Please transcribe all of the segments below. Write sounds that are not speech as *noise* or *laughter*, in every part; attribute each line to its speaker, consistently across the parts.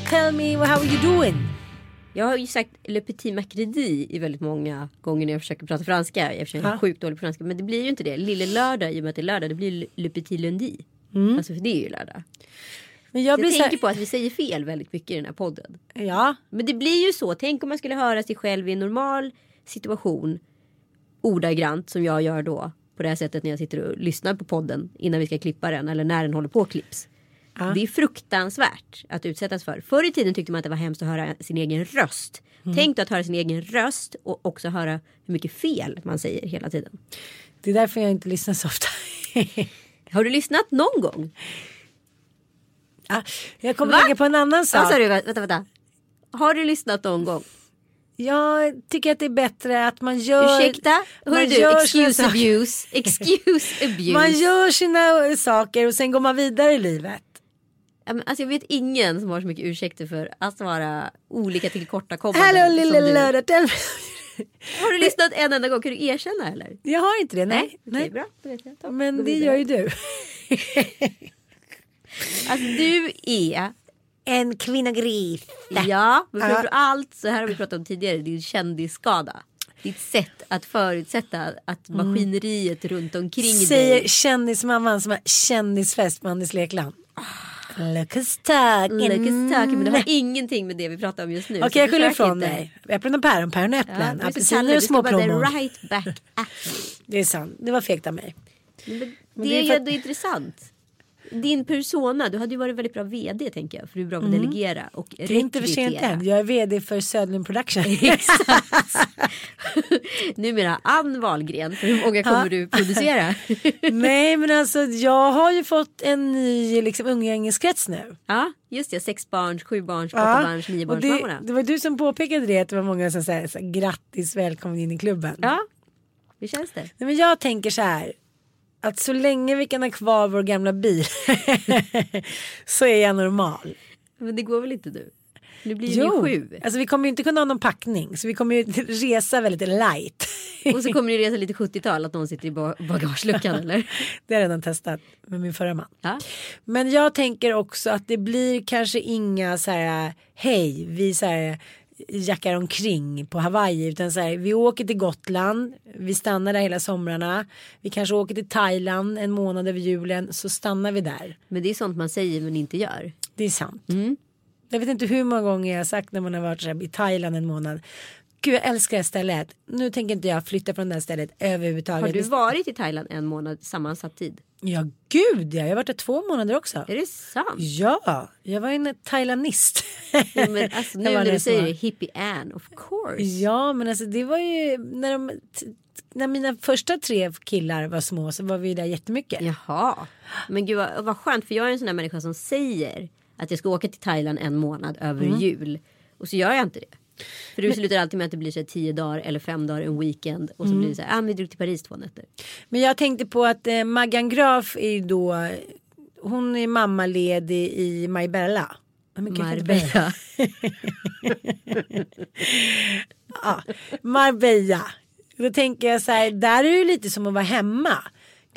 Speaker 1: Tell me how are you doing?
Speaker 2: Jag har ju sagt Le Petit Macredi i väldigt många gånger när jag försöker prata franska. Jag är
Speaker 1: Ja.
Speaker 2: sjukt dålig på franska. Men det blir ju inte det. Lille lördag i och med att det är lördag. Det blir Le Petit Lundi. Alltså för det är ju lördag.
Speaker 1: Men jag
Speaker 2: Jag, tänker
Speaker 1: här,
Speaker 2: på att vi säger fel väldigt mycket i den här podden.
Speaker 1: Ja,
Speaker 2: Men det blir ju så. Tänk om man skulle höra sig själv i en normal situation. Ordagrant som jag gör då. På det här sättet när jag sitter och lyssnar på podden innan vi ska klippa den. Eller när den håller på att klipps.
Speaker 1: Ja.
Speaker 2: Det är fruktansvärt att utsättas för. Förr i tiden tyckte man att det var hemskt att höra sin egen röst.
Speaker 1: Mm.
Speaker 2: Tänk dig att höra sin egen röst och också höra hur mycket fel man säger hela tiden.
Speaker 1: det är därför jag inte lyssnar så ofta. *laughs*
Speaker 2: Har du lyssnat någon gång?
Speaker 1: Ja, jag kommer
Speaker 2: Va?
Speaker 1: lägga på en annan sak.
Speaker 2: du? Vänta, vänta. Har du lyssnat någon gång?
Speaker 1: Jag tycker att det är bättre att man gör...
Speaker 2: Ursäkta? Hörru du,
Speaker 1: gör
Speaker 2: excuse abuse. Excuse *laughs* abuse.
Speaker 1: Man gör sina saker och sen går man vidare i livet.
Speaker 2: Alltså jag vet ingen som har så mycket ursäkter för att vara olika tillkortakommanden.
Speaker 1: Hallå
Speaker 2: du.
Speaker 1: lördag. *laughs*
Speaker 2: Har du lyssnat en enda gång? Kan du erkänna eller?
Speaker 1: Jag har inte det, nej.
Speaker 2: Okej,
Speaker 1: nej.
Speaker 2: bra. Då vet jag.
Speaker 1: Men det gör ju du. *laughs*
Speaker 2: Alltså du är,
Speaker 1: En kvinnogris.
Speaker 2: ja, men framför allt så här har vi pratat om tidigare, din kändisskada. Ditt sätt att förutsätta att maskineriet runt omkring
Speaker 1: Mm. Säger
Speaker 2: dig.
Speaker 1: kändismamman som har kändisfest med Anders Lekland. Talking.
Speaker 2: Look at talking, men det har ingenting med det vi pratar om just nu.
Speaker 1: Okej
Speaker 2: så
Speaker 1: jag skyller ifrån mig. Äpplen och päron, päron och
Speaker 2: Ja,
Speaker 1: äpplen.
Speaker 2: så
Speaker 1: Apelsiner och småplommon.
Speaker 2: right back at me.
Speaker 1: Det är sant, det var fegt av mig.
Speaker 2: Men det,
Speaker 1: det
Speaker 2: är ju ändå intressant. Din persona, du hade ju varit väldigt bra vd tänker jag. För du är bra på att delegera och
Speaker 1: Mm. Det är inte för sent
Speaker 2: rekrytera.
Speaker 1: än. Jag är vd för Södlund Production. *laughs* *laughs*
Speaker 2: Numera Ann Wahlgren. För hur många kommer du producera? *laughs*
Speaker 1: Nej men alltså jag har ju fått en ny liksom, umgängeskrets nu.
Speaker 2: ja, just det. Sex barns, sju barns, åtta barns, nio barns
Speaker 1: det,
Speaker 2: mammorna.
Speaker 1: det var du som påpekade det att det var många som sa grattis välkommen in i klubben.
Speaker 2: Ja, hur känns det?
Speaker 1: Nej, men jag tänker så här. Att så länge vi kan ha kvar vår gamla bil *laughs* så är jag normal.
Speaker 2: Men det går väl inte nu? Nu blir ju ni sju.
Speaker 1: alltså vi kommer ju inte kunna ha någon packning så vi kommer ju *laughs* resa väldigt light.
Speaker 2: Och så kommer ni resa lite 70-tal att någon sitter i ba- bagageluckan *laughs* eller?
Speaker 1: Det har jag redan testat med min förra man.
Speaker 2: Ja.
Speaker 1: Men jag tänker också att det blir kanske inga så här hej vi så här jackar omkring på Hawaii utan så här vi åker till Gotland vi stannar där hela somrarna vi kanske åker till Thailand en månad över julen så stannar vi där
Speaker 2: Men det är sånt man säger men inte gör.
Speaker 1: det är sant
Speaker 2: Mm.
Speaker 1: jag vet inte hur många gånger jag har sagt när man har varit så här, i Thailand en månad gud jag älskar det här stället nu tänker inte jag flytta från det här stället överhuvudtaget
Speaker 2: Har du varit i Thailand en månad sammansatt tid?
Speaker 1: ja gud ja jag har varit där två månader också
Speaker 2: Är det sant?
Speaker 1: Ja, jag var en thailandist.
Speaker 2: Ja, men alltså, *laughs* nu när du säger det, hippie Ann, of course.
Speaker 1: Ja, men alltså det var ju när, de, när mina första tre killar var små så var vi där jättemycket.
Speaker 2: Jaha. Men gud vad, vad skönt för jag är en sån där människa som säger att jag ska åka till Thailand en månad över
Speaker 1: Mm.
Speaker 2: jul. Och så gör jag inte det. För det slutar alltid med att det blir så här, tio dagar eller fem dagar en weekend. Och så blir det så här, ah, vi drog till Paris två nätter.
Speaker 1: Men jag tänkte på att eh, Maggan Graf är ju då, hon är mammaledig i Marbella.
Speaker 2: Marbella. *laughs*
Speaker 1: Ja, Marbella. Då tänker jag så här, där är det ju lite som att vara hemma.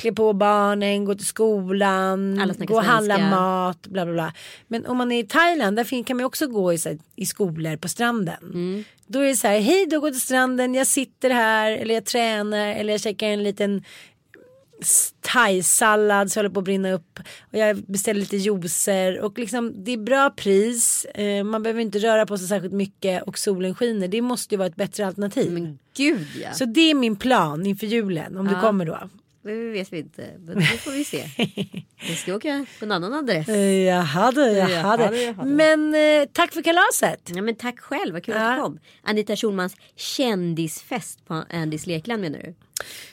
Speaker 1: Klä på barnen, gå till skolan, gå och handla
Speaker 2: svenska.
Speaker 1: mat, bla bla bla. Men om man är i Thailand, där kan man också gå i, så här, i skolor på stranden.
Speaker 2: Mm.
Speaker 1: Då är det så här, hej då går till stranden, jag sitter här eller jag tränar eller jag käkar en liten thaisallad så håller på att brinna upp och jag beställer lite juicer och liksom det är bra pris. Eh, man behöver inte röra på sig särskilt mycket och solen skiner. Det måste ju vara ett bättre alternativ.
Speaker 2: Men gud ja.
Speaker 1: Så det är min plan inför julen om du
Speaker 2: Ja.
Speaker 1: kommer då.
Speaker 2: Det vet vi inte. Men det får vi se. *laughs* Vi ska åka på en annan adress.
Speaker 1: Jaha du, jaha du. Men eh, tack för kalaset.
Speaker 2: Ja, men tack själv, vad kul
Speaker 1: Ja.
Speaker 2: att du kom. Anita Schulmans kändisfest på Andys lekland menar du?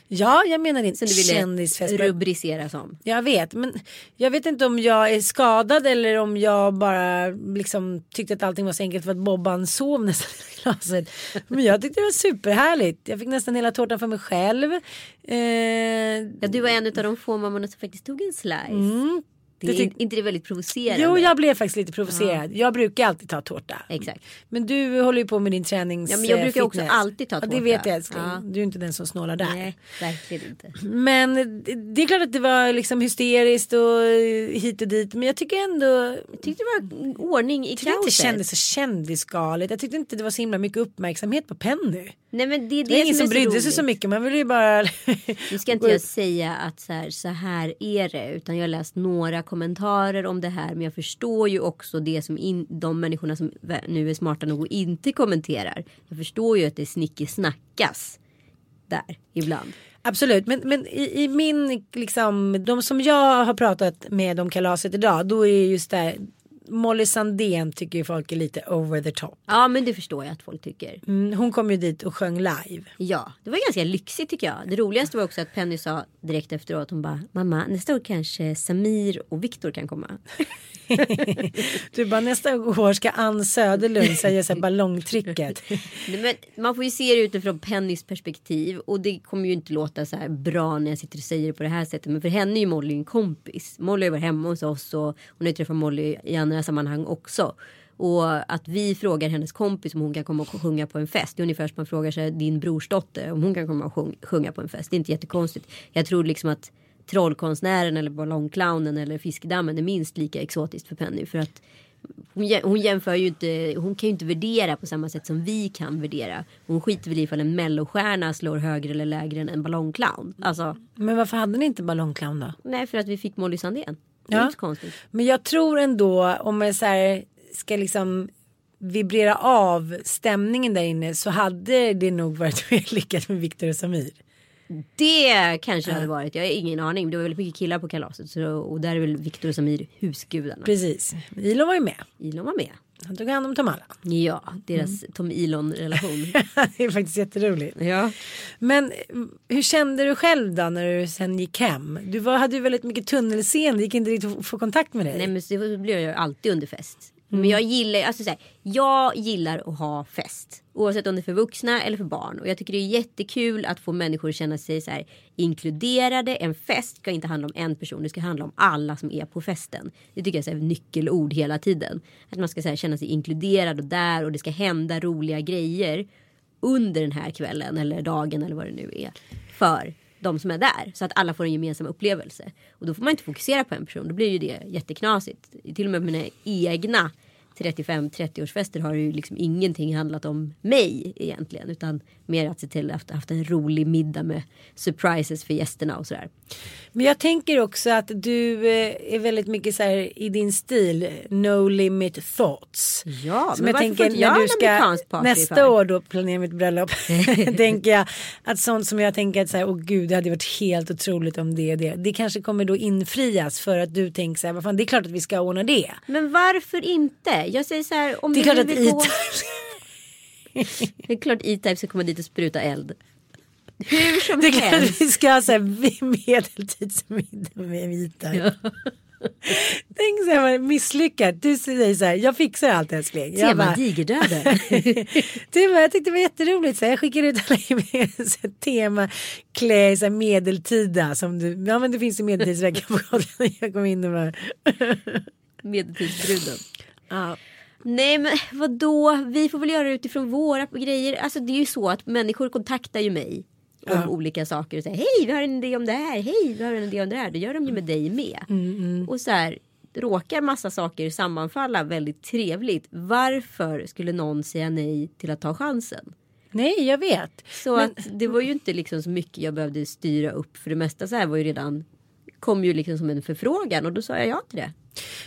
Speaker 1: Ja, jag menar inte
Speaker 2: Som du ville
Speaker 1: kändisfest.
Speaker 2: rubricera som.
Speaker 1: Jag vet, men jag vet inte om jag är skadad eller om jag bara liksom tyckte att allting var så enkelt för att Bobban sov nästan i glaset. Men jag tyckte det var superhärligt. Jag fick nästan hela tårtan för mig själv. Eh,
Speaker 2: Ja, du var en av de få mammorna som faktiskt tog en slice.
Speaker 1: Mm. Det
Speaker 2: är
Speaker 1: tyck-
Speaker 2: inte det väldigt provocerande?
Speaker 1: jo, jag blev faktiskt lite provocerad. Jag brukar alltid ta tårta.
Speaker 2: Exakt.
Speaker 1: Men du håller ju på med din tränings
Speaker 2: Ja, men jag brukar också
Speaker 1: fitness.
Speaker 2: alltid ta
Speaker 1: Ja, det
Speaker 2: tårta.
Speaker 1: vet jag älskling.
Speaker 2: Ja.
Speaker 1: Du är inte den som snålar där.
Speaker 2: Nej, verkligen inte.
Speaker 1: Men det- det är klart att det var liksom hysteriskt och hit och dit. Men jag tycker ändå
Speaker 2: Jag tyckte det var ordning i
Speaker 1: Jag tyckte inte det
Speaker 2: kaoset.
Speaker 1: kändes så kändisgalet. Jag tyckte inte det var så himla mycket uppmärksamhet på Penny.
Speaker 2: Nej men det är det,
Speaker 1: Det var ingen som
Speaker 2: är
Speaker 1: brydde
Speaker 2: roligt.
Speaker 1: sig så mycket. Man ville ju bara...
Speaker 2: Nu ska inte *laughs* jag säga att så här, så här är det. Utan jag har läst några kommentarer om det här. Men jag förstår ju också det som in, de människorna som nu är smarta nog och inte kommenterar. Jag förstår ju att det snickesnackas där ibland.
Speaker 1: Absolut, men, men i, i min, liksom, de som jag har pratat med om kalaset idag, då är just det här, Molly Sandén tycker ju folk är lite over the top.
Speaker 2: Ja men det förstår jag att folk tycker.
Speaker 1: Mm, hon kom ju dit och sjöng live.
Speaker 2: Ja, det var ganska lyxigt tycker jag. Det roligaste var också att Penny sa direkt efteråt. Hon bara, mamma nästa år kanske Samir och Viktor kan komma. *laughs*
Speaker 1: Du bara nästa år ska Ann Söderlund säga så här ballongtricket. *laughs*
Speaker 2: Men man får ju se det utifrån Pennys perspektiv och det kommer ju inte låta så här bra när jag sitter och säger det på det här sättet. Men för henne är ju Molly en kompis. Molly har varit hemma hos oss och hon har ju träffat Molly i andra sammanhang också. Och att vi frågar hennes kompis om hon kan komma och sjunga på en fest. Det är ungefär som man frågar sig din brorsdotter om hon kan komma och sjung- sjunga på en fest. Det är inte jättekonstigt. Jag tror liksom att trollkonstnären eller ballongclownen eller fiskedammen är minst lika exotiskt för Penny. För att hon, hon jämför ju inte, hon kan ju inte värdera på samma sätt som vi kan värdera. Hon skiter väl i ifall en mellostjärna slår högre eller lägre än en ballongclown. Alltså,
Speaker 1: Men varför hade ni inte ballongclown då?
Speaker 2: nej för att vi fick Molly Sandén. Det är
Speaker 1: Ja.
Speaker 2: inte konstigt.
Speaker 1: Men jag tror ändå om jag så här ska liksom vibrera av stämningen där inne så hade det nog varit *laughs* mer lyckat med Viktor och Samir.
Speaker 2: Det kanske hade varit, jag har ingen aning. Det var väldigt mycket killar på kalaset. Så, och där är väl Viktor och Samir husgudarna.
Speaker 1: Precis. Ilon var ju med.
Speaker 2: Ilon var med.
Speaker 1: Han tog hand om Tom Allan.
Speaker 2: Ja, deras Tom Ilon relation. *laughs*
Speaker 1: det är faktiskt jätteroligt.
Speaker 2: ja.
Speaker 1: Men mm, hur kände du själv då när du sen gick hem? Du var, hade ju väldigt mycket tunnelseende, gick inte riktigt att få kontakt med dig.
Speaker 2: Nej men det blir jag alltid under fest. Men jag gillar, alltså så här, jag gillar att ha fest. Oavsett om det är för vuxna eller för barn. Och jag tycker det är jättekul att få människor att känna sig så här, inkluderade. En fest ska inte handla om en person. Det ska handla om alla som är på festen. Det tycker jag är här, nyckelord hela tiden. Att man ska så här, känna sig inkluderad och där. Och det ska hända roliga grejer. Under den här kvällen eller dagen eller vad det nu är. För de som är där. Så att alla får en gemensam upplevelse. Och då får man inte fokusera på en person. Då blir ju det jätteknasigt. Till och med mina egna 35-30-årsfester har ju liksom ingenting handlat om mig egentligen. Utan mer att se till att ha haft en rolig middag med surprises för gästerna och sådär.
Speaker 1: Men jag tänker också att du eh, är väldigt mycket så här i din stil, no limit thoughts.
Speaker 2: Ja,
Speaker 1: Som
Speaker 2: men
Speaker 1: jag tänker
Speaker 2: inte jag
Speaker 1: när du ska nästa
Speaker 2: för?
Speaker 1: år då planera mitt bröllop. *laughs* tänker jag att sånt som jag tänker att så här, åh gud det hade varit helt otroligt om det och det. Det kanske kommer då infrias för att du tänker så här, vad fan det är klart att vi ska ordna det.
Speaker 2: Men varför inte? Jag säger så här. Om
Speaker 1: Det är klart att
Speaker 2: vill gå-
Speaker 1: E-Type *laughs*
Speaker 2: Det är klart E-Type ska komma dit och spruta eld. Hur som
Speaker 1: Det är klart
Speaker 2: helst.
Speaker 1: att vi ska ha så här medeltidsmiddag med vita. Tänk så här misslyckat. Du säger så här, jag fixar allt älskling. Jag
Speaker 2: Tema
Speaker 1: bara,
Speaker 2: digerdöden. *laughs*
Speaker 1: du bara, jag tyckte det var jätteroligt. Så jag skickar ut alla här tema klä så här medeltida. Som du, ja men det finns ju medeltidsveckan på. Jag kom in och bara.
Speaker 2: Medeltidsbruden.
Speaker 1: Ja.
Speaker 2: Nej men vadå, vi får väl göra det utifrån våra grejer. Alltså det är ju så att människor kontaktar ju mig om
Speaker 1: Ja.
Speaker 2: olika saker och säger hej vi har en idé om det här, hej vi har en idé om det här. Det gör de ju med dig med. Och så här råkar massa saker sammanfalla väldigt trevligt. Varför skulle någon säga nej till att ta chansen?
Speaker 1: Nej jag vet.
Speaker 2: Så
Speaker 1: Men-
Speaker 2: att det var ju inte liksom så mycket jag behövde styra upp. För det mesta så här var ju redan kom ju liksom som en förfrågan och då sa jag ja till det.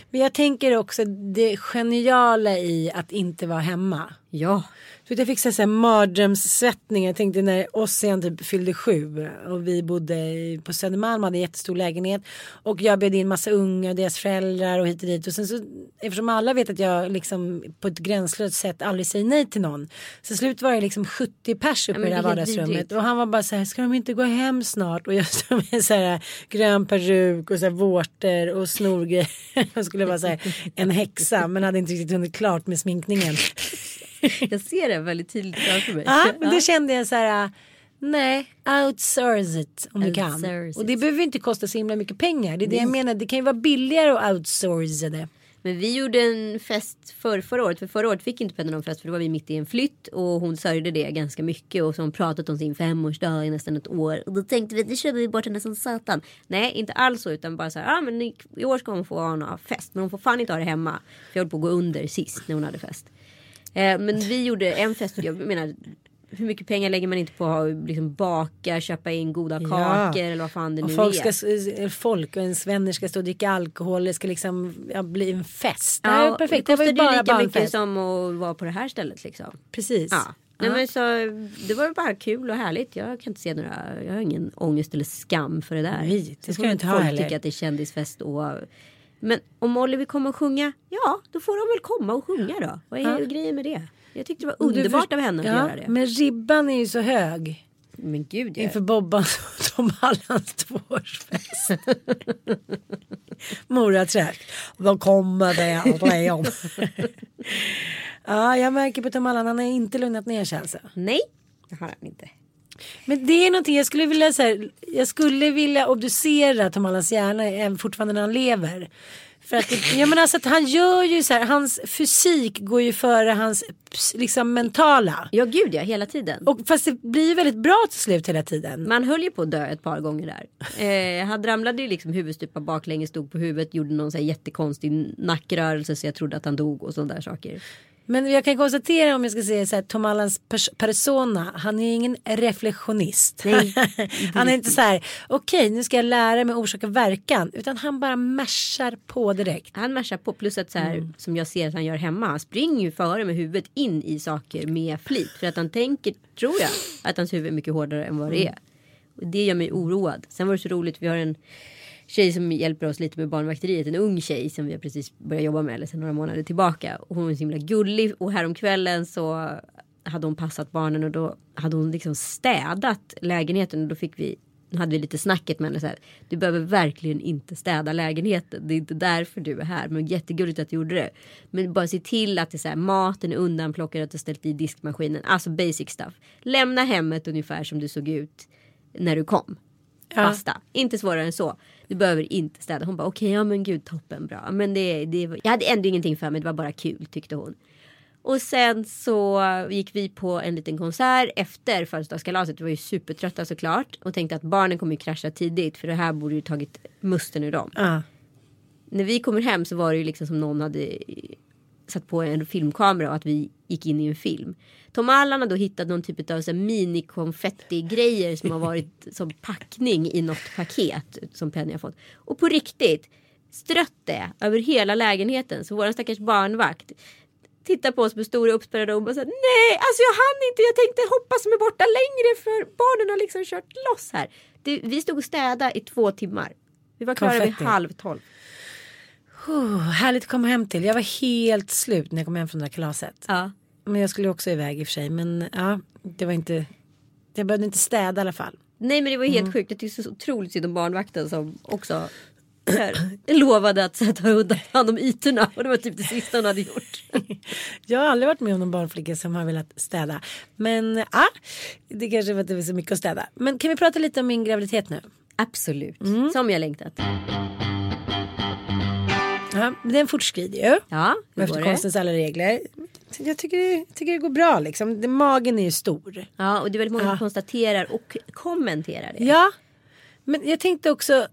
Speaker 1: Men jag tänker också det geniala i att inte vara hemma.
Speaker 2: Ja.
Speaker 1: Så jag fick så här mardrömssvettningar. Jag tänkte när Ossian typ fyllde sju och vi bodde på Södermalm hade en jättestor lägenhet. Och jag bjöd in massa unga och deras föräldrar och hit och dit. Och sen så eftersom alla vet att jag liksom på ett gränslöst sätt aldrig säger nej till någon. Så slut var det liksom 70 pers uppe i det här vardagsrummet. Och han var bara så här, ska de inte gå hem snart? Och jag *laughs* stod med så här grön peruk och så här vårtor och snorgrejer. *laughs* Jag skulle vara så här en häxa men hade inte riktigt hunnit klart med sminkningen. *laughs*
Speaker 2: Jag ser det väldigt tydligt framför mig.
Speaker 1: Ja, *laughs* men då kände jag så här. Nej, outsource it om du kan.
Speaker 2: Outsource
Speaker 1: Och det
Speaker 2: it.
Speaker 1: behöver inte kosta så himla mycket pengar. Det är det jag menar. Det kan ju vara billigare att outsourca det.
Speaker 2: Men vi gjorde en fest för förra året. För förra året fick inte Penny någon fest för då var vi mitt i en flytt. Och hon sörjde det ganska mycket. Och så har hon pratat om sin femårsdag i nästan ett år. Och då tänkte vi att nu kör vi bort henne som satan. Nej inte alls så utan bara så här. Ja men i, år ska hon få ha någon fest. Men hon får fan inte ha det hemma. För jag höll på att gå under sist när hon hade fest. Eh, men vi gjorde en fest. Jag menar hur mycket pengar lägger man inte på att liksom baka, köpa in goda
Speaker 1: Ja.
Speaker 2: kakor eller vad fan det
Speaker 1: Och
Speaker 2: nu
Speaker 1: folk,
Speaker 2: är.
Speaker 1: ska, folk och ens vänner ska stå och dricka alkohol. Det ska liksom ja, bli en fest. det
Speaker 2: Ja,
Speaker 1: är perfekt. Det
Speaker 2: kostade ju
Speaker 1: bara
Speaker 2: lika mycket som att vara på det här stället liksom.
Speaker 1: Precis.
Speaker 2: Ja. Nej,
Speaker 1: Ja.
Speaker 2: men så, det var bara kul och härligt. Jag kan inte se några, jag har ingen ångest eller skam för det där.
Speaker 1: Nej, det ska du inte ha
Speaker 2: folk
Speaker 1: heller.
Speaker 2: tycka att det är kändisfest och men om vill komma och sjunga, ja då får de väl komma och sjunga då. Vad är
Speaker 1: Ja.
Speaker 2: grejen med det? Jag tyckte det var underbart av henne att
Speaker 1: ja,
Speaker 2: göra det.
Speaker 1: Men ribban är ju så hög.
Speaker 2: Men gud ja.
Speaker 1: Inför Bobbans *laughs* och Tom Hallands tvåårsfest. *laughs* Moraträsk. Då kommer det Leon. *laughs* ja, jag märker på Tom Halland. Han har inte lugnat ner sig alltså.
Speaker 2: Nej, det har han inte.
Speaker 1: Men det är någonting jag skulle vilja så här, Jag skulle vilja obducera Tom Hallands hjärna även fortfarande när han lever. För att, det- jag menar alltså att han gör ju så här, hans fysik går ju före hans liksom mentala.
Speaker 2: Ja gud ja, hela tiden.
Speaker 1: Och fast det blir ju väldigt bra till slut hela tiden.
Speaker 2: Man höll ju på att dö ett par gånger där. Eh, han ramlade ju liksom huvudstupa baklänges, stod på huvudet, gjorde någon så här jättekonstig nackrörelse så jag trodde att han dog och sådana där saker.
Speaker 1: Men jag kan konstatera om jag ska säga så här, Tom Allans pers- persona, han är ingen reflektionist. *laughs* Han är inte så här, okej nu ska jag lära mig orsak och verkan, utan han bara mashar på direkt.
Speaker 2: Han mashar på plus att så här som jag ser att han gör hemma. Han springer ju före med huvudet in i saker med flit. För att han tänker, tror jag, att hans huvud är mycket hårdare än vad det är. Och det gör mig oroad. Sen var det så roligt, vi har en tjej som hjälper oss lite med barnvakteriet. En ung tjej som vi precis börjat jobba med eller sedan några månader tillbaka. Och hon är så himla gullig och häromkvällen så hade hon passat barnen och då hade hon liksom städat lägenheten och då fick vi då hade vi lite snacket med henne så här. Du behöver verkligen inte städa lägenheten. Det är inte därför du är här. Men jättegulligt att du gjorde det. Men bara se till att det är så här, maten är undanplockad, att du har ställt i diskmaskinen. Alltså basic stuff. Lämna hemmet ungefär som du såg ut när du kom.
Speaker 1: Ja.
Speaker 2: Basta. Inte svårare än så. Du behöver inte städa. Hon bara okej, ja men gud toppen bra. Men det, det, jag hade ändå ingenting för mig, det var bara kul tyckte hon. Och sen så gick vi på en liten konsert efter födelsedagskalaset. Vi var ju supertrötta såklart. Och tänkte att barnen kommer ju krascha tidigt. För det här borde ju tagit musten ur dem.
Speaker 1: Ja.
Speaker 2: När vi kommer hem så var det ju liksom som någon hade satt på en filmkamera och att vi gick in i en film. Tom Allan har då hittat någon typ av mini-konfetti-grejer som har varit *laughs* som packning i något paket som Penny har fått. Och på riktigt strött det över hela lägenheten. Så vår stackars barnvakt tittar på oss med stora uppspärrade ögon och här, nej alltså jag hann inte jag tänkte hoppa som är borta längre för barnen har liksom kört loss här. Det, vi stod och städade i två timmar. Vi var klara vid
Speaker 1: Konfetti.
Speaker 2: halv tolv.
Speaker 1: Oh, härligt att komma hem till. Jag var helt slut när jag kom hem från det där kalaset.
Speaker 2: Ja.
Speaker 1: Men jag skulle också iväg i och för sig. Men ja, det var inte. Jag behövde inte städa i alla fall.
Speaker 2: Nej men det var helt sjukt. Jag tyckte så otroligt synd om barnvakten som också *clears throat* lovade att här, ta hand om ytorna och det var typ det sista hon hade gjort. *laughs*
Speaker 1: Jag har aldrig varit med om någon barnflicka som har velat städa. Men ja, det kanske var att det var så mycket att städa. Men kan vi prata lite om min graviditet nu?
Speaker 2: Absolut,
Speaker 1: Mm.
Speaker 2: som jag längtat.
Speaker 1: Ja, den fortskrider ju.
Speaker 2: Ja,
Speaker 1: Efter konstens alla regler. Jag tycker, det- tycker det går bra liksom. Magen är ju stor.
Speaker 2: Ja, och det är väldigt många
Speaker 1: Ja.
Speaker 2: som konstaterar och kommenterar det.
Speaker 1: Ja, men jag tänkte också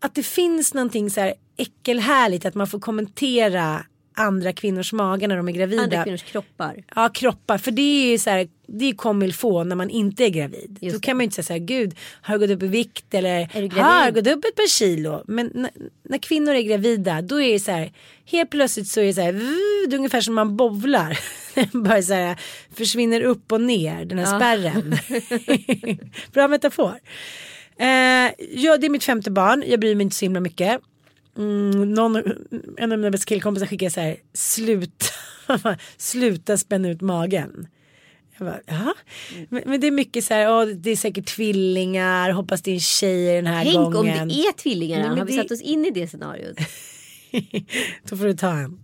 Speaker 1: att det finns någonting så här äckelhärligt att man får kommentera andra kvinnors magar när de är gravida.
Speaker 2: Andra kvinnors kroppar.
Speaker 1: Ja, kroppar. För det är ju så här, det är comme faut när man inte är gravid.
Speaker 2: Just
Speaker 1: Då
Speaker 2: det.
Speaker 1: kan man ju inte säga så här, gud, har du gått upp i vikt eller har jag gått upp ett par kilo? Men när, när kvinnor är gravida, då är det så här, helt plötsligt så är det så här, "Vuh", det är ungefär som man bovlar. *laughs* Bara så här, försvinner upp och ner, den här spärren. *laughs* Bra metafor. Eh, ja, det är mitt femte barn, jag bryr mig inte så himla mycket. Mm, någon, en av mina bästa killkompisar skickade så här, sluta, *laughs* sluta spänna ut magen. Jag bara, ja. Men, men det är mycket så här, åh, det är säkert tvillingar, hoppas det är en tjej den här
Speaker 2: Tänk
Speaker 1: gången.
Speaker 2: om det är tvillingar.
Speaker 1: Nej,
Speaker 2: Har vi
Speaker 1: det-
Speaker 2: satt oss in i det scenariot? *laughs*
Speaker 1: Då får du ta en.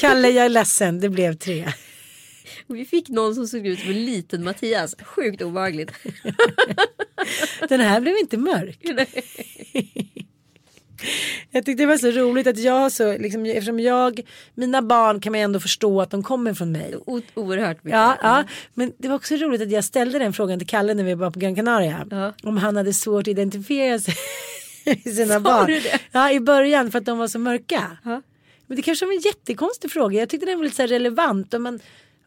Speaker 1: Kalle jag är ledsen, det blev tre.
Speaker 2: Vi fick någon som såg ut som en liten Mattias. Sjukt obehagligt. *laughs*
Speaker 1: Den här blev inte mörk. Jag tyckte det var så roligt att jag så, liksom, eftersom jag, mina barn kan man ju ändå förstå att de kommer från mig.
Speaker 2: O- oerhört mycket.
Speaker 1: Ja, ja, men det var också roligt att jag ställde den frågan till Kalle när vi var på Gran Canaria.
Speaker 2: Ja.
Speaker 1: Om han hade svårt att identifiera sig *laughs* med sina
Speaker 2: Sa
Speaker 1: barn.
Speaker 2: du det?
Speaker 1: Ja, i början för att de var så mörka.
Speaker 2: Ja.
Speaker 1: Men det kanske var en jättekonstig fråga. Jag tyckte den var lite så relevant. Om, man,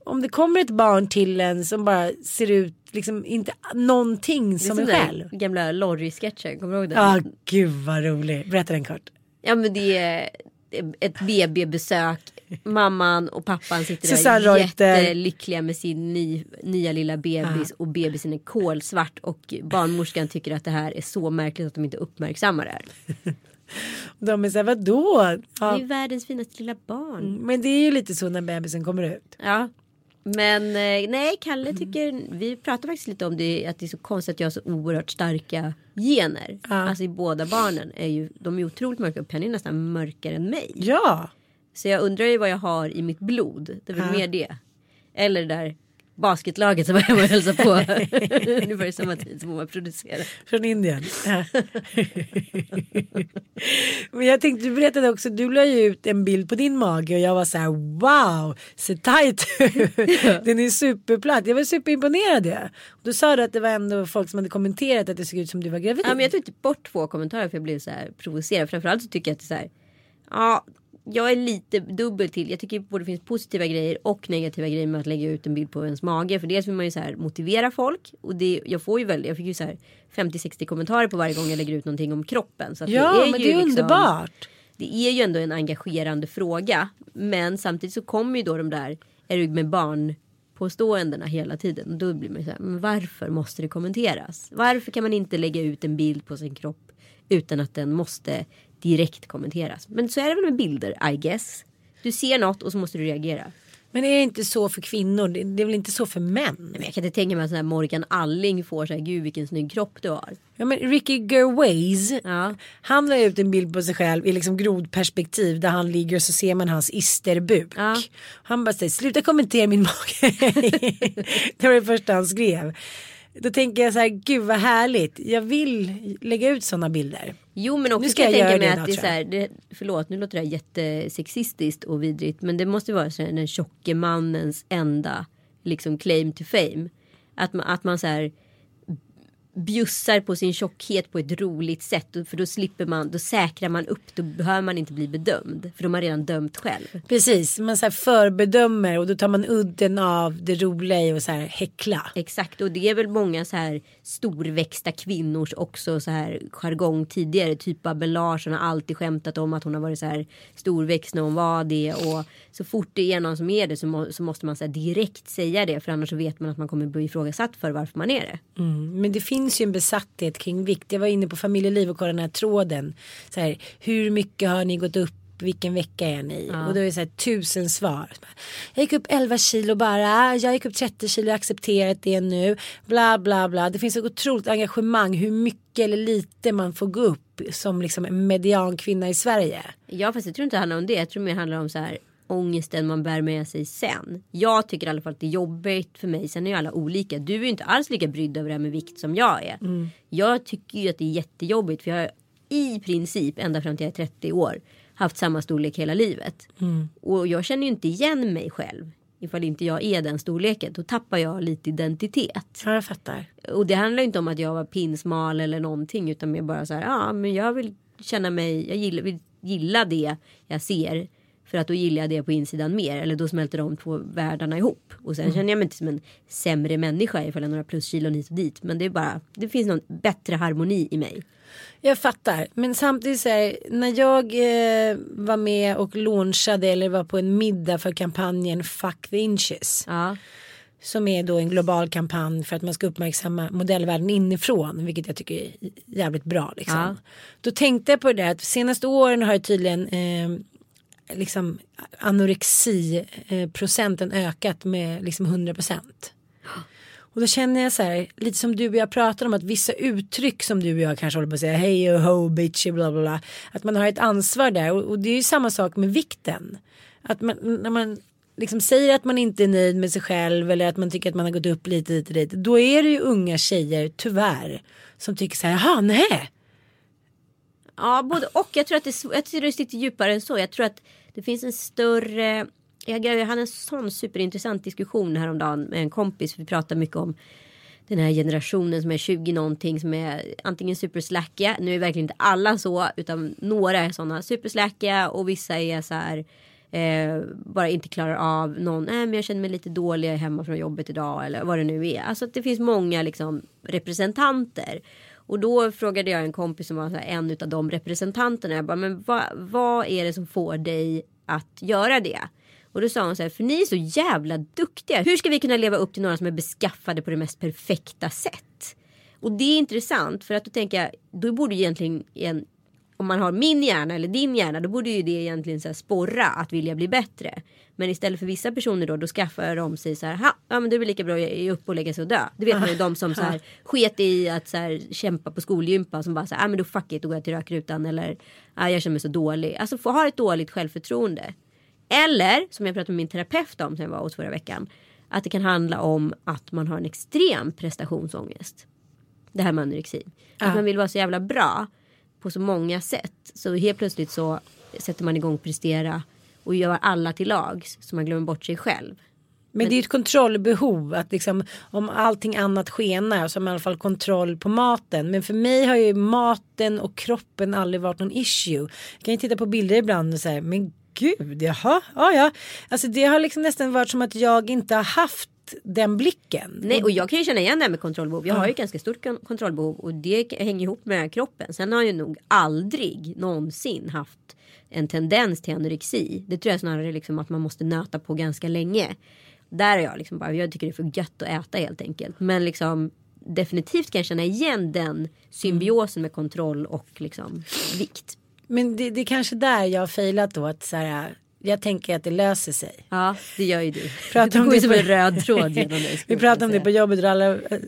Speaker 1: om det kommer ett barn till en som bara ser ut, liksom inte någonting
Speaker 2: Det är
Speaker 1: som
Speaker 2: som
Speaker 1: en själv.
Speaker 2: gamla Lorry-sketchen, kommer du ihåg den?
Speaker 1: Ja, gud vad rolig. Berätta den kort.
Speaker 2: Ja men det är ett BB-besök. Mamman och pappan sitter
Speaker 1: Susanne
Speaker 2: där jättelyckliga med sin ny, nya lilla bebis och bebisen är kolsvart och barnmorskan tycker att det här är så märkligt att de inte uppmärksammar det här. *laughs*
Speaker 1: De är så här, vadå?
Speaker 2: Det
Speaker 1: Ja,
Speaker 2: är ju världens finaste lilla barn.
Speaker 1: men det är ju lite så när bebisen kommer ut.
Speaker 2: Ja. Men eh, nej, Kalle tycker, vi pratar faktiskt lite om det, att det är så konstigt att jag har så oerhört starka gener.
Speaker 1: Ja.
Speaker 2: Alltså i båda barnen är ju, de är otroligt mörka och Penny är nästan mörkare än mig.
Speaker 1: Ja.
Speaker 2: Så jag undrar ju vad jag har i mitt blod. Det är väl
Speaker 1: Ja.
Speaker 2: mer det. Eller det där basketlaget som var hemma och hälsade på. *laughs* Ungefär samma tid som hon var producerad.
Speaker 1: Från Indien. Men jag tänkte, du berättade också, du la ju ut en bild på din mage och jag var så här wow, ser tight ut. Den är superplatt. Jag var superimponerad. Ja. Då sa du att det var ändå folk som hade kommenterat att det såg ut som du var gravid.
Speaker 2: Ja, men jag tog typ bort två kommentarer för jag blev så här provocerad. Framförallt så tycker jag att det är så här. Ja, jag är lite dubbel till. Jag tycker både det finns positiva grejer och negativa grejer med att lägga ut en bild på ens mage. För dels vill man ju så här motivera folk. Och det, jag får ju väl, jag fick ju så här 50-60 kommentarer på varje gång jag lägger ut någonting om kroppen. Så
Speaker 1: ja,
Speaker 2: det är
Speaker 1: men
Speaker 2: ju
Speaker 1: det är
Speaker 2: liksom-
Speaker 1: underbart.
Speaker 2: det är ju ändå en engagerande fråga. Men samtidigt så kommer ju då de där, är du med barn påståendena hela tiden. Och då blir man ju så här, men varför måste det kommenteras? Varför kan man inte lägga ut en bild på sin kropp utan att den måste direkt kommenteras? Men så är det väl med bilder, I guess. Du ser något och så måste du reagera.
Speaker 1: Men är det inte så för kvinnor? Det är väl inte så för män?
Speaker 2: Men jag kan inte tänka mig att sån här Morgan Alling får så här, gud vilken snygg kropp du har.
Speaker 1: Ja, men Ricky Gervais,
Speaker 2: Ja.
Speaker 1: han la ut en bild på sig själv i liksom grodperspektiv där han ligger och så ser man hans isterbuk.
Speaker 2: Ja.
Speaker 1: Han bara säger sluta kommentera min mage. *laughs* det var det första han skrev. Då tänker jag så här, gud vad härligt. Jag vill lägga ut sådana bilder.
Speaker 2: Jo men
Speaker 1: Nu
Speaker 2: också
Speaker 1: ska
Speaker 2: jag
Speaker 1: jag
Speaker 2: tänka mig att det är så här, det, förlåt nu låter det här jättesexistiskt och vidrigt men det måste vara så här, den tjocke mannens enda liksom claim to fame. Att man, att man så här bjussar på sin tjockhet på ett roligt sätt för då slipper man, då säkrar man upp, då behöver man inte bli bedömd för de har redan dömt själv.
Speaker 1: Precis, man så här förbedömer och då tar man udden av det roliga i att så här häckla.
Speaker 2: Exakt och det är väl många så här storväxta kvinnors också så här jargong tidigare. Typ Babben Larsson har alltid skämtat om att hon har varit så här storväxt när hon var det. Och så fort det är någon som är det så, må, så måste man så direkt säga det. För annars så vet man att man kommer bli ifrågasatt för varför man är det.
Speaker 1: Mm, men det finns ju en besatthet kring vikt. Jag var inne på familjeliv och kollade den här tråden. Så här, hur mycket har ni gått upp vilken vecka är ni? Och då är det så här tusen svar. Jag gick upp 11 kilo bara, jag gick upp 30 kilo, jag har accepterat det nu. Bla bla bla. Det finns ett otroligt engagemang hur mycket eller lite man får gå upp som liksom en mediankvinna i Sverige.
Speaker 2: Ja fast jag tror inte det handlar om det. Jag tror mer handlar om så här ångesten man bär med sig sen. Jag tycker i alla fall att det är jobbigt för mig. Sen är ju alla olika. Du är ju inte alls lika brydd över det här med vikt som jag är. Jag tycker ju att det är jättejobbigt för jag har i princip ända fram till jag är 30 år haft samma storlek hela livet. Och jag känner ju inte igen mig själv. Ifall inte jag är den storleken. Då tappar jag lite identitet.
Speaker 1: Ja, jag fattar.
Speaker 2: Och det handlar inte om att jag var pinsmal eller någonting. Utan mer bara så här. Ja men jag vill känna mig. Jag gillar, vill gilla det jag ser. För att då gillar jag det på insidan mer. Eller då smälter de två världarna ihop. Och sen känner jag mig inte som en sämre människa ifall jag några pluskilon hit och dit. Men det är bara. Det finns någon bättre harmoni i mig.
Speaker 1: Jag fattar. Men samtidigt så här, när jag eh, var med och launchade eller var på en middag för kampanjen Fuck the Inches.
Speaker 2: Ja.
Speaker 1: Som är då en global kampanj för att man ska uppmärksamma modellvärlden inifrån. Vilket jag tycker är jävligt bra. Liksom.
Speaker 2: Ja.
Speaker 1: Då tänkte jag på det där att senaste åren har ju tydligen eh, liksom anorexi-procenten ökat med liksom 100 procent. Och då känner jag så här, lite som du och jag pratar om att vissa uttryck som du och jag kanske håller på att säga, hej och ho bitch, bla bla bla. Att man har ett ansvar där och, och det är ju samma sak med vikten. Att man, när man liksom säger att man inte är nöjd med sig själv eller att man tycker att man har gått upp lite hit och dit. Då är det ju unga tjejer, tyvärr, som tycker så här, jaha nej.
Speaker 2: Ja, både och. Jag tror att det, jag tror det sitter djupare än så. Jag tror att det finns en större... Jag, jag hade en sån superintressant diskussion häromdagen med en kompis. Vi pratade mycket om den här generationen som är 20 någonting som är antingen superslackiga. Nu är verkligen inte alla så utan några är sådana superslackiga och vissa är så här eh, bara inte klarar av någon. Nej men jag känner mig lite dålig hemma från jobbet idag eller vad det nu är. Alltså att det finns många liksom representanter. Och då frågade jag en kompis som var en av de representanterna. Jag bara, men vad, vad är det som får dig att göra det? Och då sa hon så här, för ni är så jävla duktiga. Hur ska vi kunna leva upp till några som är beskaffade på det mest perfekta sätt? Och det är intressant för att då tänker jag, då borde egentligen om man har min hjärna eller din hjärna, då borde ju det egentligen så här sporra att vilja bli bättre. Men istället för vissa personer då, då skaffar de sig så här, "Ha, ja men det är väl lika bra att ge upp och lägga sig och dö. Det vet man ju de som så här *laughs* sket i att så här kämpa på skolgympa som bara så här, ja men då fuck it, då går jag till rökrutan eller, ja jag känner mig så dålig. Alltså få ha ett dåligt självförtroende. Eller, som jag pratade med min terapeut om som jag var hos förra veckan. Att det kan handla om att man har en extrem prestationsångest. Det här med anorexi. Att man vill vara så jävla bra på så många sätt. Så helt plötsligt så sätter man igång prestera och gör alla till lags. Så man glömmer bort sig själv.
Speaker 1: Men det är ju ett kontrollbehov att liksom om allting annat skenar så har man i alla fall kontroll på maten. Men för mig har ju maten och kroppen aldrig varit någon issue. Jag kan ju titta på bilder ibland och säga men gud jaha, ja ja. Alltså det har liksom nästan varit som att jag inte har haft den blicken.
Speaker 2: Nej, och jag kan ju känna igen det här med kontrollbehov. Jag har ju ett ganska stort kon- kontrollbehov och det hänger ihop med kroppen. Sen har jag nog aldrig någonsin haft en tendens till anorexi. Det tror jag snarare liksom att man måste nöta på ganska länge. Där är jag liksom bara, jag tycker det är för gött att äta helt enkelt. Men liksom definitivt kan jag känna igen den symbiosen med kontroll och liksom vikt.
Speaker 1: Men det, det är kanske där jag har failat då att så här, jag tänker att det löser sig.
Speaker 2: Ja, det gör ju du.
Speaker 1: Pratar om det
Speaker 2: som en röd tråd genom *laughs* dig.
Speaker 1: Vi pratade om det på jobbet och alla,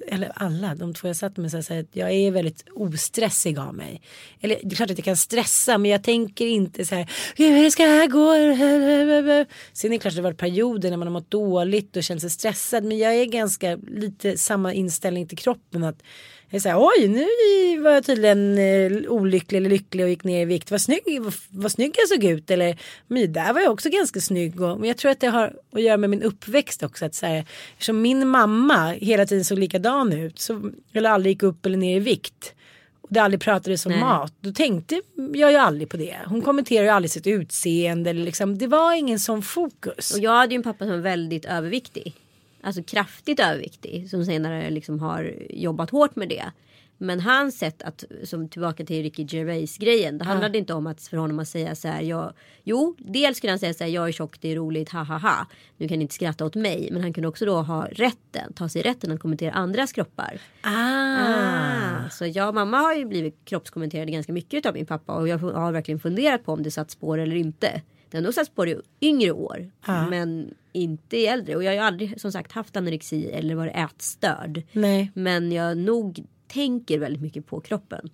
Speaker 1: eller alla, de två jag satt med så här, att jag är väldigt ostressig av mig. Eller det är klart att jag kan stressa men jag tänker inte så här, "Gud, hur ska det här gå? *laughs* Sen är det klart att det har varit perioder när man har mått dåligt och känt sig stressad men jag är ganska lite samma inställning till kroppen att jag är så här, oj nu var jag tydligen eh, olycklig eller lycklig och gick ner i vikt. Vad snygg, vad, vad snygg jag såg ut. Eller men där var jag också ganska snygg. Och, men jag tror att det har att göra med min uppväxt också. Att så här, eftersom min mamma hela tiden såg likadan ut. Så, eller aldrig gick upp eller ner i vikt. Och det aldrig pratades om
Speaker 2: Nej.
Speaker 1: mat. Då tänkte jag ju aldrig på det. Hon kommenterade ju aldrig sitt utseende. Eller liksom, det var ingen sån fokus.
Speaker 2: Och jag hade ju en pappa som var väldigt överviktig. Alltså kraftigt överviktig. Som senare liksom har jobbat hårt med det. Men hans sätt att, som tillbaka till Ricky Gervais grejen. Det handlade inte om att för honom att säga så här. Jag, jo, dels skulle han säga så här. Jag är tjock, det är roligt, ha ha ha. Nu kan ni inte skratta åt mig. Men han kunde också då ha rätten, ta sig rätten att kommentera andras kroppar.
Speaker 1: Ah.
Speaker 2: Så jag och mamma har ju blivit kroppskommenterade ganska mycket av min pappa. Och jag har verkligen funderat på om det satt spår eller inte. Det har nog satt spår i yngre år. Men inte i äldre. Och jag har ju aldrig som sagt haft anorexi eller varit ätstörd.
Speaker 1: Nej.
Speaker 2: Men jag nog tänker väldigt mycket på kroppen.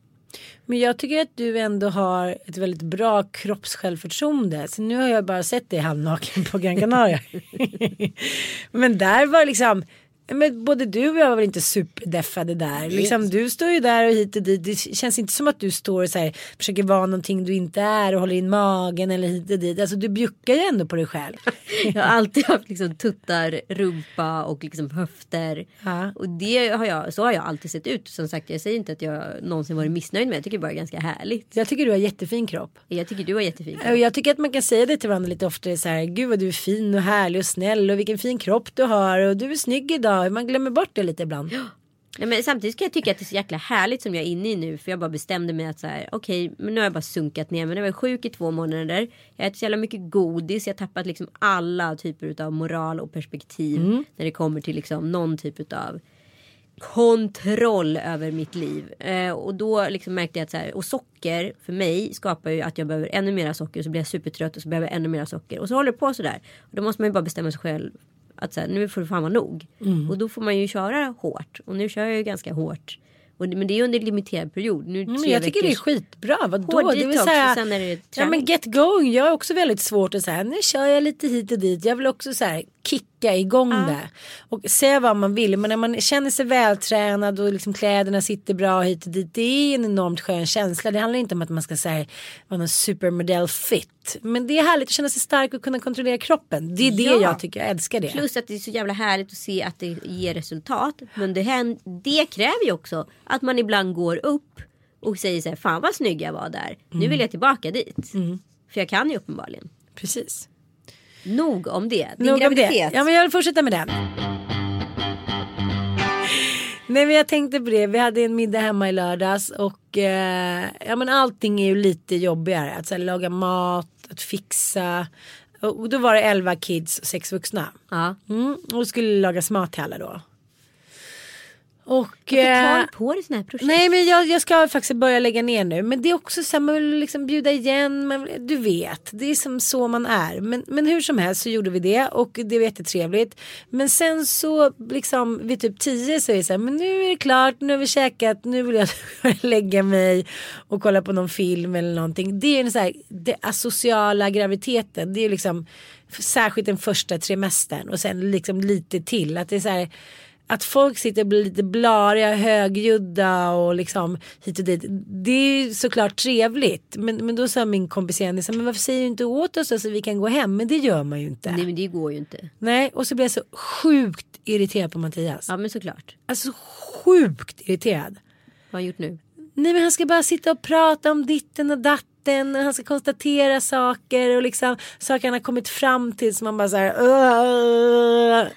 Speaker 1: Men jag tycker att du ändå har ett väldigt bra kroppssjälvförtroende. Så nu har jag bara sett dig halvnaken på Gran Canaria. *laughs* men där var liksom. Men både du och jag var väl inte superdeffade där. Liksom, du står ju där och hit och dit. Det känns inte som att du står och så här, försöker vara någonting du inte är och håller in magen eller hit och dit. Alltså du bjuckar ju ändå på dig själv. *laughs*
Speaker 2: Jag har alltid haft liksom tuttar, rumpa och liksom höfter.
Speaker 1: Ja.
Speaker 2: Och det har jag, så har jag alltid sett ut. Som sagt jag säger inte att jag någonsin varit missnöjd med. Jag tycker bara det är ganska härligt.
Speaker 1: Jag tycker du har jättefin kropp.
Speaker 2: Jag tycker du har jättefin
Speaker 1: Och
Speaker 2: kropp.
Speaker 1: jag tycker att man kan säga det till varandra lite oftare så här. Gud vad du är fin och härlig och snäll och vilken fin kropp du har och du är snygg idag. Man glömmer bort det lite ibland.
Speaker 2: Nej, men samtidigt kan jag tycka att det är så jäkla härligt som jag är inne i nu. För jag bara bestämde mig att så här, okej, men nu har jag bara sunkat ner. Men jag var sjuk i två månader. Jag äter så jävla mycket godis. Jag har tappat liksom alla typer av moral och perspektiv. När det kommer till liksom någon typ av kontroll över mitt liv. Eh, och då liksom märkte jag att så här, och socker för mig skapar ju att jag behöver ännu mera socker. Så blir jag supertrött och så behöver jag ännu mera socker. Och så håller det på sådär. Och då måste man ju bara bestämma sig själv. Att så här, nu får det fan vara nog. Och då får man ju köra hårt. Och nu kör jag ju ganska hårt. Och, men det är under en limiterad period. Nu tre
Speaker 1: jag tycker det är skitbra. Vadå?
Speaker 2: Hård
Speaker 1: Det vill säga,
Speaker 2: sen är det
Speaker 1: ja
Speaker 2: träning.
Speaker 1: men get going. Jag har också väldigt svårt att säga. Nu kör jag lite hit och dit. Jag vill också så här kicka igång det. Och säga vad man vill. Men när man känner sig vältränad och liksom kläderna sitter bra hit och dit. Det är en enormt skön känsla. Det handlar inte om att man ska säga vara någon supermodell fit. Men det är härligt att känna sig stark och kunna kontrollera kroppen. Det är det
Speaker 2: Ja.
Speaker 1: jag tycker. Jag älskar det.
Speaker 2: Plus att det är så jävla härligt att se att det ger resultat. Men det, hän- det kräver ju också att man ibland går upp och säger så här, fan vad snygg jag var där. Nu vill jag tillbaka dit. För jag kan ju uppenbarligen.
Speaker 1: Precis.
Speaker 2: Nog om det. Din
Speaker 1: Nog om
Speaker 2: graviditet.
Speaker 1: det. Ja men jag vill fortsätta med den. Nej men jag tänkte på det. Vi hade en middag hemma i lördags och eh, ja men allting är ju lite jobbigare. Att så här, laga mat, att fixa. Och då var det 11 kids och 6 vuxna.
Speaker 2: Ja.
Speaker 1: Mm, och skulle lagas mat till alla då. Och...
Speaker 2: Varför tar
Speaker 1: eh,
Speaker 2: du på dig sådana här projekt?
Speaker 1: Nej men jag, jag ska faktiskt börja lägga ner nu. Men det är också så här, man vill liksom bjuda igen. Man, du vet, det är som så man är. Men, men hur som helst så gjorde vi det och det var jättetrevligt. Men sen så liksom vid typ tio så är det så här, men nu är det klart, nu har vi käkat, nu vill jag *laughs* lägga mig och kolla på någon film eller någonting. Det är en så här, det asociala graviditeten. Det är liksom särskilt den första trimestern och sen liksom lite till. Att det är så här att folk sitter och blir lite blariga, högljudda och liksom hit och dit. Det är ju såklart trevligt. Men, men då sa min kompis Jenny, men varför säger du inte åt oss så att vi kan gå hem? Men det gör man ju inte.
Speaker 2: Nej
Speaker 1: Nej,
Speaker 2: men det går ju inte.
Speaker 1: och så blir jag så sjukt irriterad på Mattias.
Speaker 2: Ja men såklart.
Speaker 1: Alltså sjukt irriterad.
Speaker 2: Vad har han gjort nu?
Speaker 1: Nej men han ska bara sitta och prata om ditten och datten. Han ska konstatera saker och liksom saker han har kommit fram till som man bara så här. "Ugh."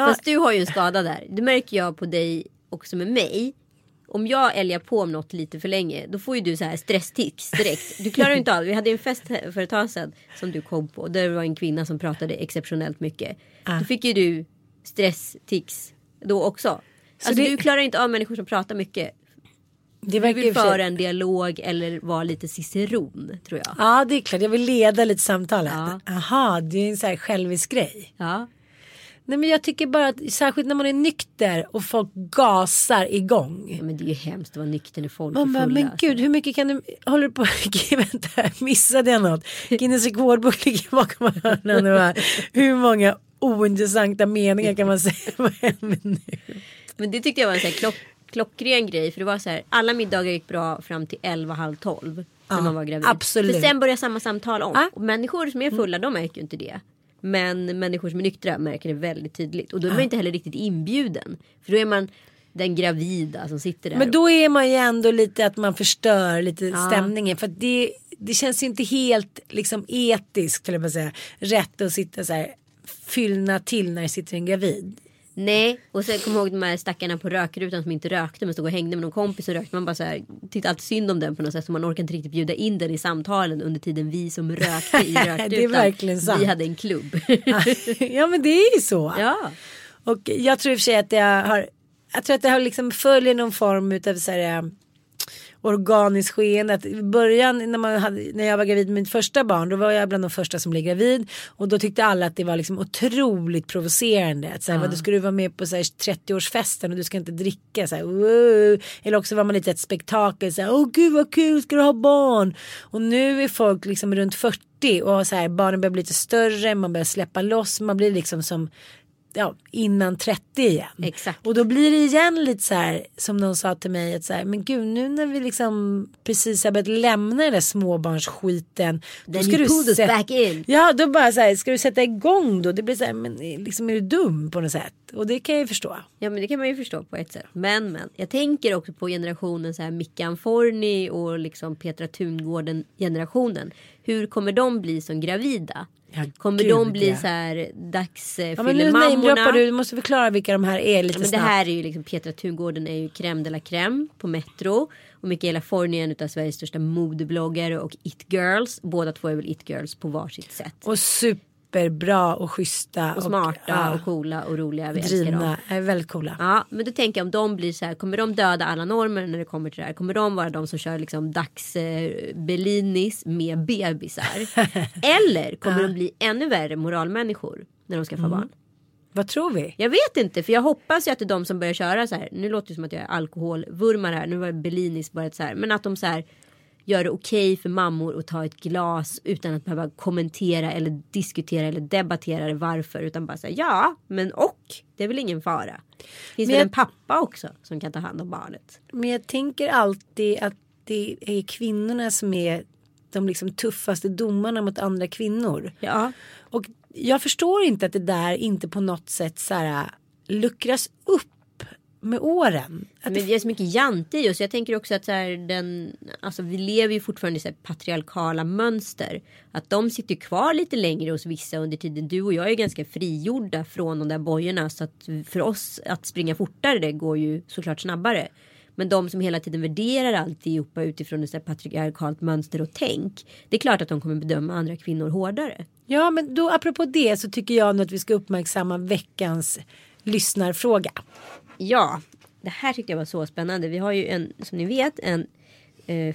Speaker 1: Ja,
Speaker 2: Fast du har ju en skada där. Det märker jag på dig också med mig. Om jag älgar på om något lite för länge då får ju du så här stresstics direkt. Du klarar inte av. Vi hade en fest för ett tag sedan som du kom på. Där det var en kvinna som pratade exceptionellt mycket. Då fick ju du stresstics då också. Alltså
Speaker 1: det-
Speaker 2: du klarar inte av människor som pratar mycket.
Speaker 1: det
Speaker 2: Du
Speaker 1: verkar
Speaker 2: vill föra en dialog eller vara lite ciceron tror jag.
Speaker 1: Ja det är klart, jag vill leda lite samtalet.
Speaker 2: Ja.
Speaker 1: Det är en sån här självisk grej.
Speaker 2: Ja.
Speaker 1: Nej men jag tycker bara att särskilt när man är nykter och folk gasar igång.
Speaker 2: ja men det är ju hemskt att vara nykter när folk
Speaker 1: Man
Speaker 2: är
Speaker 1: bara,
Speaker 2: fulla.
Speaker 1: men
Speaker 2: alltså.
Speaker 1: gud hur mycket kan du, håller du på, *laughs* vänta missade jag något? Guinness rekordbok ligger bakom hörnan nu här. Hur många ointressanta meningar kan man säga på en minut?
Speaker 2: Men det tyckte jag var en så här klock, klockren grej. För det var så här, alla middagar gick bra fram till 11, halv 12. När
Speaker 1: Ja,
Speaker 2: man var gravid.
Speaker 1: absolut.
Speaker 2: För sen börjar samma samtal om.
Speaker 1: Ja.
Speaker 2: Och människor som är fulla de märker ju inte det. Men människor som är nyktra märker det väldigt tydligt. Och då är man inte heller riktigt inbjuden. För då är man den gravida som sitter där.
Speaker 1: Men då är man ju ändå lite att man förstör lite
Speaker 2: Ja.
Speaker 1: stämningen. För det, det känns ju inte helt liksom etiskt, eller jag säga, rätt att sitta så här fyllna till när det sitter en gravid.
Speaker 2: Nej, och sen kommer jag ihåg de här stackarna på rökrutan som inte rökte men stod och hängde med någon kompis och rökte. Man bara så här, tyckte alltid synd om den på något sätt så man orkar inte riktigt bjuda in den i samtalen under tiden vi som rökte i rökrutan. *laughs*
Speaker 1: Det är verkligen sant.
Speaker 2: Vi hade en klubb. *laughs*
Speaker 1: ja men det är ju så.
Speaker 2: ja.
Speaker 1: Och jag tror i och för sig att det har, jag tror att det har liksom följer någon form utav så här, organiskt skeende. Att I början när, man hade, när jag var gravid med mitt första barn då var jag bland de första som blev gravid. Och då tyckte alla att det var liksom otroligt provocerande. Att så här, vad, du vara med på så här, 30-årsfesten och du ska inte dricka. Så här, wow. Eller också var man lite ett spektakel. Så här, Åh gud vad kul, ska du ha barn? Och nu är folk liksom runt 40 och så här, barnen börjar bli lite större. Man börjar släppa loss. Man blir liksom som ja, innan 30 igen.
Speaker 2: Exakt.
Speaker 1: Och då blir det igen lite så här som någon sa till mig att så här, men gud nu när vi liksom precis har börjat lämna den där småbarnsskiten. då
Speaker 2: Then
Speaker 1: ska
Speaker 2: you
Speaker 1: du sätta-
Speaker 2: back in.
Speaker 1: Ja då bara så här, ska du sätta igång då? Det blir så här, men liksom är du dum på något sätt? Och det kan jag ju förstå.
Speaker 2: Ja men det kan man ju förstå på ett sätt. Men men jag tänker också på generationen så här Mickan Forni och liksom Petra Tungården generationen. Hur kommer de bli som gravida?
Speaker 1: Ja,
Speaker 2: kommer
Speaker 1: gud,
Speaker 2: de bli
Speaker 1: ja.
Speaker 2: så här
Speaker 1: Ja,
Speaker 2: dagsfyllemammorna?
Speaker 1: namedroppar du, du måste förklara vilka de här är lite
Speaker 2: Ja, men det
Speaker 1: snabbt.
Speaker 2: här är ju liksom Petra Tungården är ju crème de la crème på Metro. Och Michaela Forni är en av Sveriges största modebloggare och it girls. Båda två är väl it girls på varsitt sätt.
Speaker 1: Och superbra och schyssta.
Speaker 2: Och smarta
Speaker 1: ja,
Speaker 2: och coola och roliga. Vi
Speaker 1: drivna. Är väldigt coola.
Speaker 2: Ja, men då tänker jag om de blir så här, kommer de döda alla normer när det kommer till det här? Kommer de vara de som kör liksom dags eh, Bellinis med bebisar? *laughs* Eller kommer de bli ännu värre moralmänniskor när de skaffar barn?
Speaker 1: Vad tror vi?
Speaker 2: Jag vet inte, för jag hoppas ju att det är de som börjar köra så här. Nu låter det som att jag är alkoholvurmare här. Nu var Bellinis bara ett så här. Men att de så här gör det okej för mammor att ta ett glas utan att behöva kommentera eller diskutera eller debattera det varför. Utan bara säga ja, men och. Det är väl ingen fara. Finns
Speaker 1: Men
Speaker 2: väl
Speaker 1: jag-
Speaker 2: en pappa också som kan ta hand om barnet.
Speaker 1: Men jag tänker alltid att det är kvinnorna som är de liksom tuffaste domarna mot andra kvinnor.
Speaker 2: Ja.
Speaker 1: Och jag förstår inte att det där inte på något sätt så här, luckras upp med åren. Att
Speaker 2: Men det är så mycket jante i oss. Jag tänker också att så här, den, alltså vi lever ju fortfarande i så patriarkala mönster. Att de sitter kvar lite längre hos vissa under tiden. Du och jag är ganska frigjorda från de där bojorna. Så att för oss att springa fortare det går ju såklart snabbare. Men de som hela tiden värderar alltihopa utifrån ett patriarkalt mönster och tänk. Det är klart att de kommer bedöma andra kvinnor hårdare.
Speaker 1: Ja men då apropå det så tycker jag nog att vi ska uppmärksamma veckans lyssnarfråga.
Speaker 2: Ja, det här tyckte jag var så spännande. Vi har ju en, som ni vet, en eh,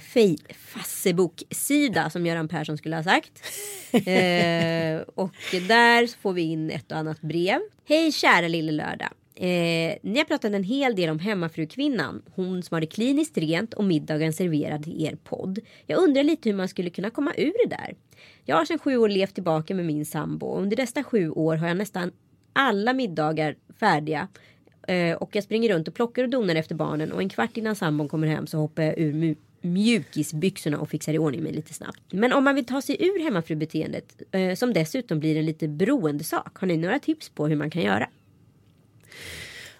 Speaker 2: Facebook-sida som Göran Persson skulle ha sagt. *laughs* Eh, och där får vi in ett och annat brev. Hej kära lille lördag. Eh, ni har pratat en hel del om hemmafrukvinnan. Hon som har det kliniskt rent och middagen serverad i er podd. Jag undrar lite hur man skulle kunna komma ur det där. Jag har sedan sju år levt tillbaka med min sambo. Under dessa sju år har jag nästan alla middagar färdiga. Eh, och jag springer runt och plockar och donar efter barnen och en kvart innan sambon kommer hem så hoppar jag ur mu- mjukisbyxorna och fixar i ordning mig lite snabbt. Men om man vill ta sig ur hemmafrubeteendet eh, som dessutom blir en lite beroendesak. Har ni några tips på hur man kan göra?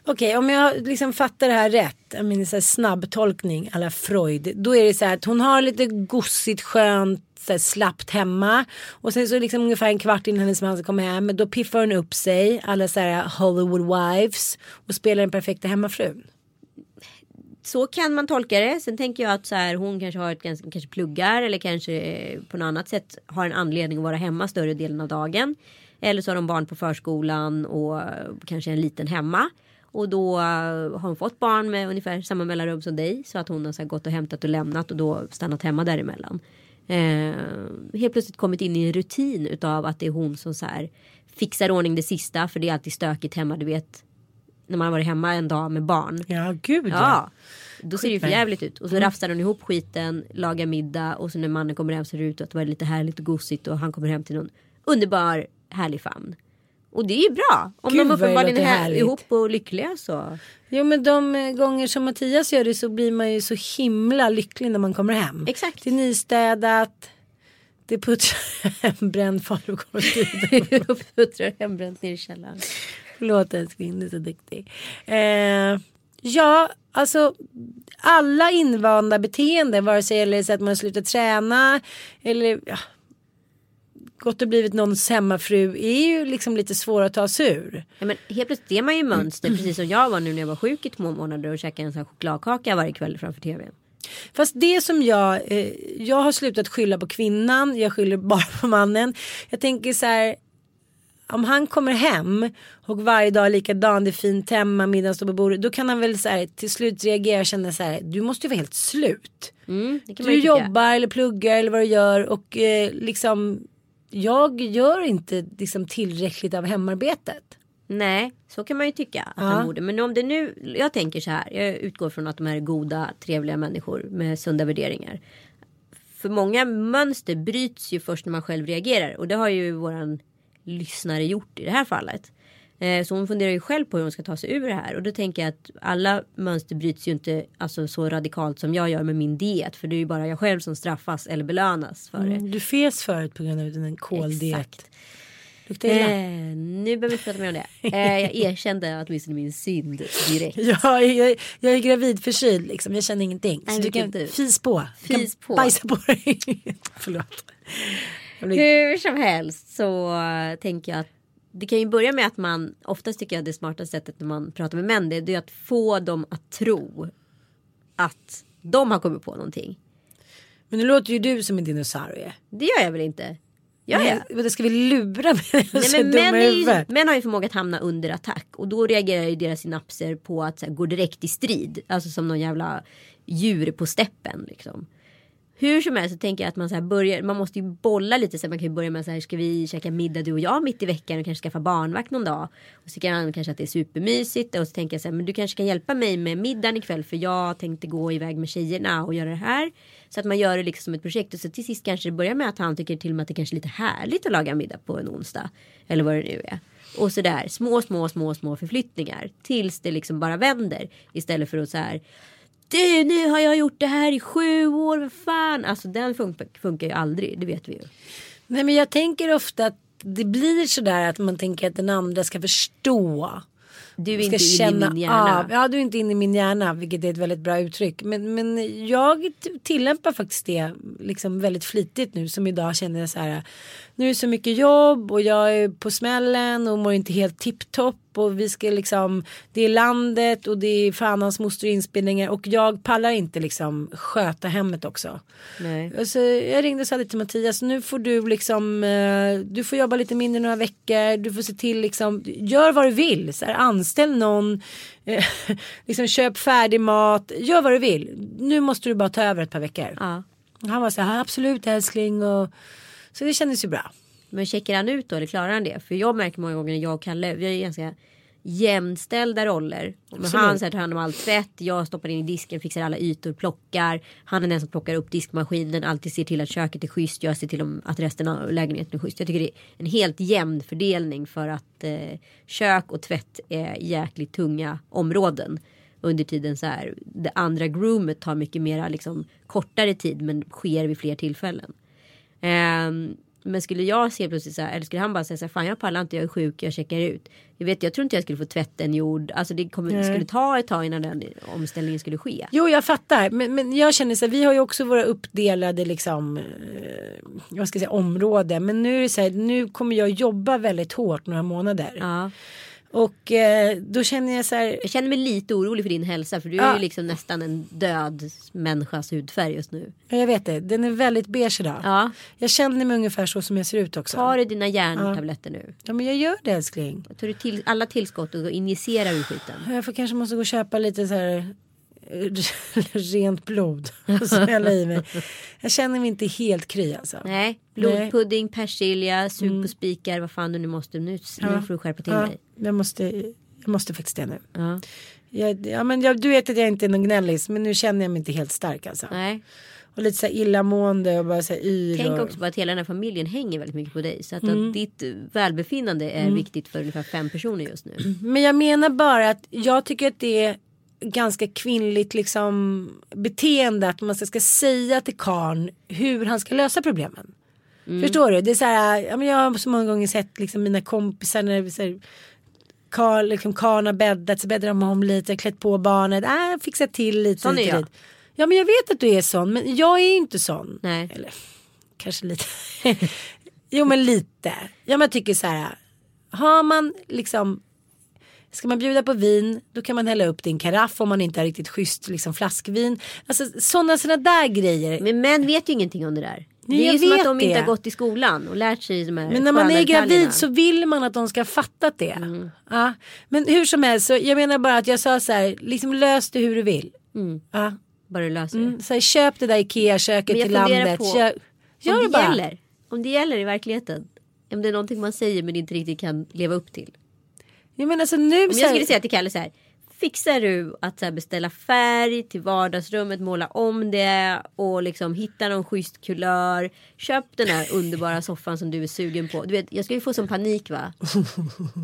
Speaker 1: Okej, om jag liksom fattar det här rätt, jag menar så här snabbtolkning alla Freud, då är det så här att hon har lite gossigt skönt så här, slappt hemma och sen så liksom ungefär en kvart innan hennes man ska komma hem då piffar hon upp sig alla så här Hollywood wives och spelar den perfekta hemmafrun.
Speaker 2: Så kan man tolka det. Sen tänker jag att så här, hon kanske har ett kanske pluggar eller kanske eh, på något annat sätt har en anledning att vara hemma större delen av dagen. Eller så har de barn på förskolan och kanske en liten hemma. Och då eh, har hon fått barn med ungefär samma mellanrum som dig. Så att hon har så gått och hämtat och lämnat och då stannat hemma däremellan. Eh, helt plötsligt kommit in i en rutin utav att det är hon som så här, fixar ordning det sista. För det är alltid stökigt hemma, du vet. När man har varit hemma en dag med barn.
Speaker 1: Ja, gud
Speaker 2: Ja. Då ser det ju för jävligt ut. Och så rafsar hon ihop skiten, lagar middag och så när mannen kommer hem ser det ut att det var lite härligt och gosigt och han kommer hem till någon underbar härlig famn. Och det är ju bra. Om
Speaker 1: Gud,
Speaker 2: de uppenbarligen är
Speaker 1: härligt.
Speaker 2: ihop och lyckliga så.
Speaker 1: Jo men de eh, gånger som Mattias gör det så blir man ju så himla lycklig när man kommer hem.
Speaker 2: Exakt.
Speaker 1: Det är nystädat. Det puttrar *laughs* en bränd falukorv. *laughs*
Speaker 2: och puttrar hembränt ner i källaren.
Speaker 1: Förlåt älskling, du är så duktig. Eh, ja, alltså alla invanda beteenden, vare sig det så att man har slutat träna eller ja, gått och blivit någons hemmafru är ju liksom lite svår att ta sig ur.
Speaker 2: Ja, men helt plötsligt är man ju mönster precis som jag var nu när jag var sjuk i två månader och käkade en sån här chokladkaka varje kväll framför tvn.
Speaker 1: Fast det som jag, eh, jag har slutat skylla på kvinnan, jag skyller bara på mannen. Jag tänker så här, om han kommer hem och varje dag är likadan, det är fint hemma, middagen står på bordet. Då kan han väl så här, till slut reagera och känna så här, du måste ju vara helt slut.
Speaker 2: Mm,
Speaker 1: Du jobbar eller pluggar eller vad du gör och eh, liksom jag gör inte liksom tillräckligt av hemarbetet.
Speaker 2: Nej, så kan man ju tycka att
Speaker 1: Ja.
Speaker 2: han borde. Men om det nu, jag tänker så här, jag utgår från att de här är goda, trevliga människor med sunda värderingar. För många mönster bryts ju först när man själv reagerar och det har ju våran lyssnare gjort i det här fallet. Eh, Så hon funderar ju själv på hur hon ska ta sig ur det här och då tänker jag att alla mönster bryts ju inte alltså, så radikalt som jag gör med min diet för det är ju bara jag själv som straffas eller belönas för det.
Speaker 1: Mm, Du fes förut på grund av din koldiet.
Speaker 2: Exakt.
Speaker 1: Luktar illa.
Speaker 2: Eh, nu behöver vi inte prata mer om det. Eh, jag erkände åtminstone min synd direkt. *laughs*
Speaker 1: Ja, jag, jag är gravidförkyld liksom. Jag känner ingenting.
Speaker 2: Nej,
Speaker 1: så du kan
Speaker 2: du.
Speaker 1: fis på. Du
Speaker 2: Fis på.
Speaker 1: Bajsa på dig. *laughs* Förlåt. Blir...
Speaker 2: Hur som helst så tänker jag att det kan ju börja med att man oftast tycker jag det smartaste sättet när man pratar med män det, är att få dem att tro att de har kommit på någonting.
Speaker 1: Men nu låter ju du som en dinosaurie.
Speaker 2: Det gör jag väl inte? Gör jag?
Speaker 1: Men, det ska vi lura mig?
Speaker 2: Nej, men
Speaker 1: dumma
Speaker 2: män, är ju, män har ju förmåga att hamna under attack och då reagerar ju deras synapser på att så här, gå direkt i strid. Alltså som någon jävla djur på steppen liksom. Hur som helst så tänker jag att man så här börjar, man måste ju bolla lite så man kan ju börja med så här, ska vi käka middag du och jag mitt i veckan och kanske skaffa barnvakt någon dag. Och så tycker han kanske att det är supermysigt och så tänker jag så här, men du kanske kan hjälpa mig med middagen ikväll för jag tänkte gå iväg med tjejerna och göra det här. Så att man gör det liksom som ett projekt och så till sist kanske det börjar med att han tycker till och med att det kanske är lite härligt att laga middag på en onsdag. Eller vad det nu är. Och så där små, små, små, små förflyttningar tills det liksom bara vänder. Istället för att så här du, nu har jag gjort det här i sju år, vad fan. Alltså den funkar, funkar ju aldrig, det vet vi ju.
Speaker 1: Nej men jag tänker ofta att det blir sådär att man tänker att den andra ska förstå.
Speaker 2: Du är inte inne i min hjärna.
Speaker 1: av. Ja, du är inte inne i min hjärna, vilket är ett väldigt bra uttryck. Men, men jag tillämpar faktiskt det liksom väldigt flitigt nu. Som idag känner jag så här. Nu är det så mycket jobb och jag är på smällen och mår inte helt tipptopp. Och vi ska liksom, det är landet och det är fan hans moster inspelningar. Och jag pallar inte liksom sköta hemmet också.
Speaker 2: Nej.
Speaker 1: Alltså, jag ringde och sa till Mattias, nu får du liksom, eh, du får jobba lite mindre några veckor, du får se till liksom, gör vad du vill, så här, anställ någon, eh, *laughs* liksom köp färdig mat, gör vad du vill. Nu måste du bara ta över ett par veckor.
Speaker 2: Ja.
Speaker 1: Han var så här, absolut älskling och så det kändes ju bra.
Speaker 2: Men checkar han ut då eller klarar han det? För jag märker många gånger när jag och Kalle, vi har ju ganska jämställda roller. Men han så här, tar hand om all tvätt, jag stoppar in i disken, fixar alla ytor, plockar. Han är den som plockar upp diskmaskinen, alltid ser till att köket är schysst, jag ser till att resten av lägenheten är schysst. Jag tycker det är en helt jämn fördelning för att eh, kök och tvätt är jäkligt tunga områden. Under tiden så här, det andra groomet tar mycket mera liksom kortare tid men sker vid fler tillfällen. Ehm, men skulle jag se plötsligt så här, eller skulle han bara säga så här, fan jag pallar inte, jag är sjuk, jag checkar ut. Jag vet, jag tror inte jag skulle få tvätten gjord. Alltså det, kommer, det skulle ta ett tag innan den omställningen skulle ske.
Speaker 1: Jo jag fattar men, men jag känner så här, vi har ju också våra uppdelade liksom, eh, vad ska jag säga, områden. Men nu är det så här, nu kommer jag jobba väldigt hårt några månader.
Speaker 2: Ja.
Speaker 1: Och eh, då känner jag så här,
Speaker 2: Jag känner mig lite orolig för din hälsa för du är
Speaker 1: Ja.
Speaker 2: ju liksom nästan en död människas hudfärg just nu.
Speaker 1: ja, jag vet det, den är väldigt beige idag.
Speaker 2: Ja.
Speaker 1: Jag känner mig ungefär så som jag ser ut också.
Speaker 2: Tar du dina järntabletter nu?
Speaker 1: Ja men jag gör det älskling.
Speaker 2: Tar du till alla tillskott och injicerar ur skiten?
Speaker 1: Jag får, kanske måste gå och köpa lite så här *laughs* rent blod. som jag la i mig. Jag känner mig inte helt kry alltså.
Speaker 2: Nej, blodpudding, persilja, sug på spikar, vad fan du nu måste. Nu, nu får du skärpa till
Speaker 1: Ja,
Speaker 2: dig.
Speaker 1: jag, måste, jag måste faktiskt det nu.
Speaker 2: Ja.
Speaker 1: Jag, ja, men jag, du vet att jag inte är någon gnällis men nu känner jag mig inte helt stark alltså.
Speaker 2: Nej.
Speaker 1: Och lite så här illamående och bara så här yr.
Speaker 2: Tänk
Speaker 1: och...
Speaker 2: också på att hela den här familjen hänger väldigt mycket på dig. Så att, att ditt välbefinnande är viktigt för ungefär fem personer just nu.
Speaker 1: Men jag menar bara att jag tycker att det är ganska kvinnligt liksom beteende att man ska, ska säga till karln hur han ska lösa problemen. Förstår du? Det är så här, ja, men jag har så många gånger sett liksom mina kompisar när är så här, Karl, liksom, karln har bäddat så bäddar de om lite, klätt på barnet, äh, fixat till lite.
Speaker 2: Sån är
Speaker 1: hit och
Speaker 2: jag.
Speaker 1: dit. Ja men jag vet att du är sån men jag är inte sån.
Speaker 2: Nej.
Speaker 1: Eller kanske lite. *laughs* Jo men lite. Ja men jag tycker så här. Har man liksom. Ska man bjuda på vin då kan man hälla upp det i en karaff om man inte har riktigt schysst liksom, flaskvin. Alltså sådana sådana där grejer.
Speaker 2: Men män vet ju ingenting om det där.
Speaker 1: Nej,
Speaker 2: det är ju som att de inte
Speaker 1: det.
Speaker 2: har gått i skolan och lärt sig de här
Speaker 1: Men när man är gravid
Speaker 2: detaljerna.
Speaker 1: så vill man att de ska ha fattat det.
Speaker 2: Mm.
Speaker 1: Ja. Men hur som helst, så jag menar bara att jag sa så här, liksom lös det hur du vill.
Speaker 2: Mm.
Speaker 1: Ja.
Speaker 2: Bara du löser det.
Speaker 1: Mm, så här, köp det där Ikea-köket till landet.
Speaker 2: på
Speaker 1: Köp, gör
Speaker 2: om
Speaker 1: det
Speaker 2: det
Speaker 1: bara.
Speaker 2: gäller. Om det gäller i verkligheten. Om det är någonting man säger men inte riktigt kan leva upp till.
Speaker 1: Jag menar så nu
Speaker 2: Om jag skulle säga till Kalle så här. Fixar du att så beställa färg till vardagsrummet, måla om det och liksom hitta någon schysst kulör. Köp den här underbara soffan som du är sugen på. Du vet, jag skulle få sån panik va?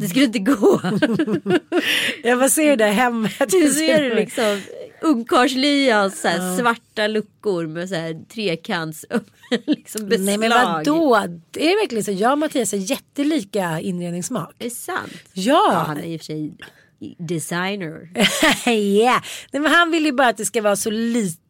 Speaker 2: Det skulle inte gå. *laughs*
Speaker 1: jag bara ser det där hemma.
Speaker 2: Du ser du liksom ungkarlslyans så här, svarta luckor med så här trekants *laughs* liksom beslag.
Speaker 1: Nej men vadå? Är det verkligen så? Jag och Mattias har jättelika inredningssmak.
Speaker 2: Är det sant?
Speaker 1: Ja.
Speaker 2: Ja, han är i och för sig designer. *laughs*
Speaker 1: yeah. Nej, men han vill ju bara att det ska vara så lite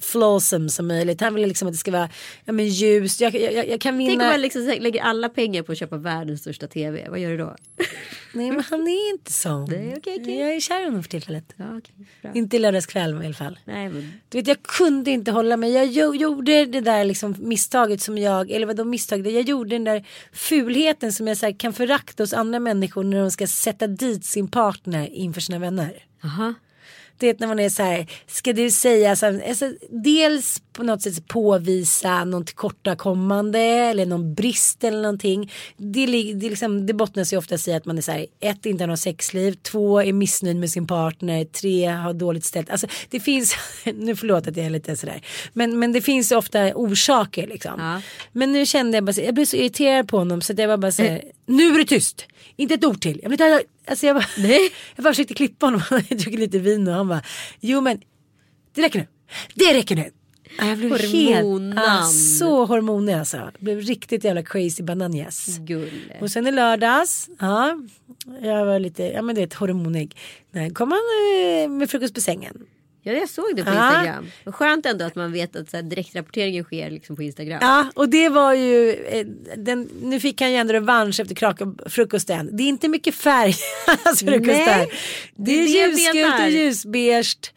Speaker 1: flawsome som möjligt. Han vill liksom att det ska vara ja, men ljust. Jag, jag, jag kan
Speaker 2: Tänk om
Speaker 1: vinna.
Speaker 2: man liksom lägger alla pengar på att köpa världens största tv. Vad gör du då? *laughs*
Speaker 1: Nej men han är inte sån.
Speaker 2: Nej, okej, okej.
Speaker 1: Jag är kär i honom för tillfället.
Speaker 2: Ja, bra.
Speaker 1: Inte i lördagskväll i alla fall.
Speaker 2: Nej, men
Speaker 1: Du vet jag kunde inte hålla mig. Jag gjo- gjorde det där liksom misstaget som jag, eller vadå misstag? Jag gjorde den där fulheten som jag så här, kan förakta hos andra människor när de ska sätta dit sin partner inför sina vänner.
Speaker 2: Aha.
Speaker 1: Det är när man är så här, ska du säga så här, alltså, dels på något sätt påvisa någon tillkortakommande eller någon brist eller någonting. Det, det, liksom, det bottnas ju oftast i att man är så här, ett inte har något sexliv, två är missnöjd med sin partner, tre har dåligt ställt. Alltså det finns, *laughs* nu förlåt att jag är lite sådär, men, men det finns ofta orsaker liksom.
Speaker 2: Ja.
Speaker 1: Men nu kände jag bara, så- jag blev så irriterad på honom så att jag var bara så här, nu är det tyst, inte ett ord till. Jag, blev, alltså jag, bara,
Speaker 2: Nej. *laughs*
Speaker 1: jag bara försökte klippa honom, *laughs* han druckit lite vin och han bara, jo men det räcker nu, det räcker nu. Ja, Jag blev
Speaker 2: Hormonan.
Speaker 1: helt, ah, så hormonig alltså. Jag blev riktigt jävla crazy bananas.
Speaker 2: Gulle.
Speaker 1: Och sen i lördags, ja, jag var lite, ja men det är ett hormonig. Nej, kom han eh, med frukost på sängen.
Speaker 2: Ja, jag såg det på
Speaker 1: Ja.
Speaker 2: Instagram. Vad skönt ändå att man vet att så här, direktrapporteringen sker liksom på Instagram.
Speaker 1: Ja, och det var ju, eh, den, nu fick han ju ändå revansch efter kraka- frukosten. Det är inte mycket färg *laughs* alltså frukost
Speaker 2: Nej,
Speaker 1: där. Det är
Speaker 2: det är
Speaker 1: ljusgult och ljusbeige.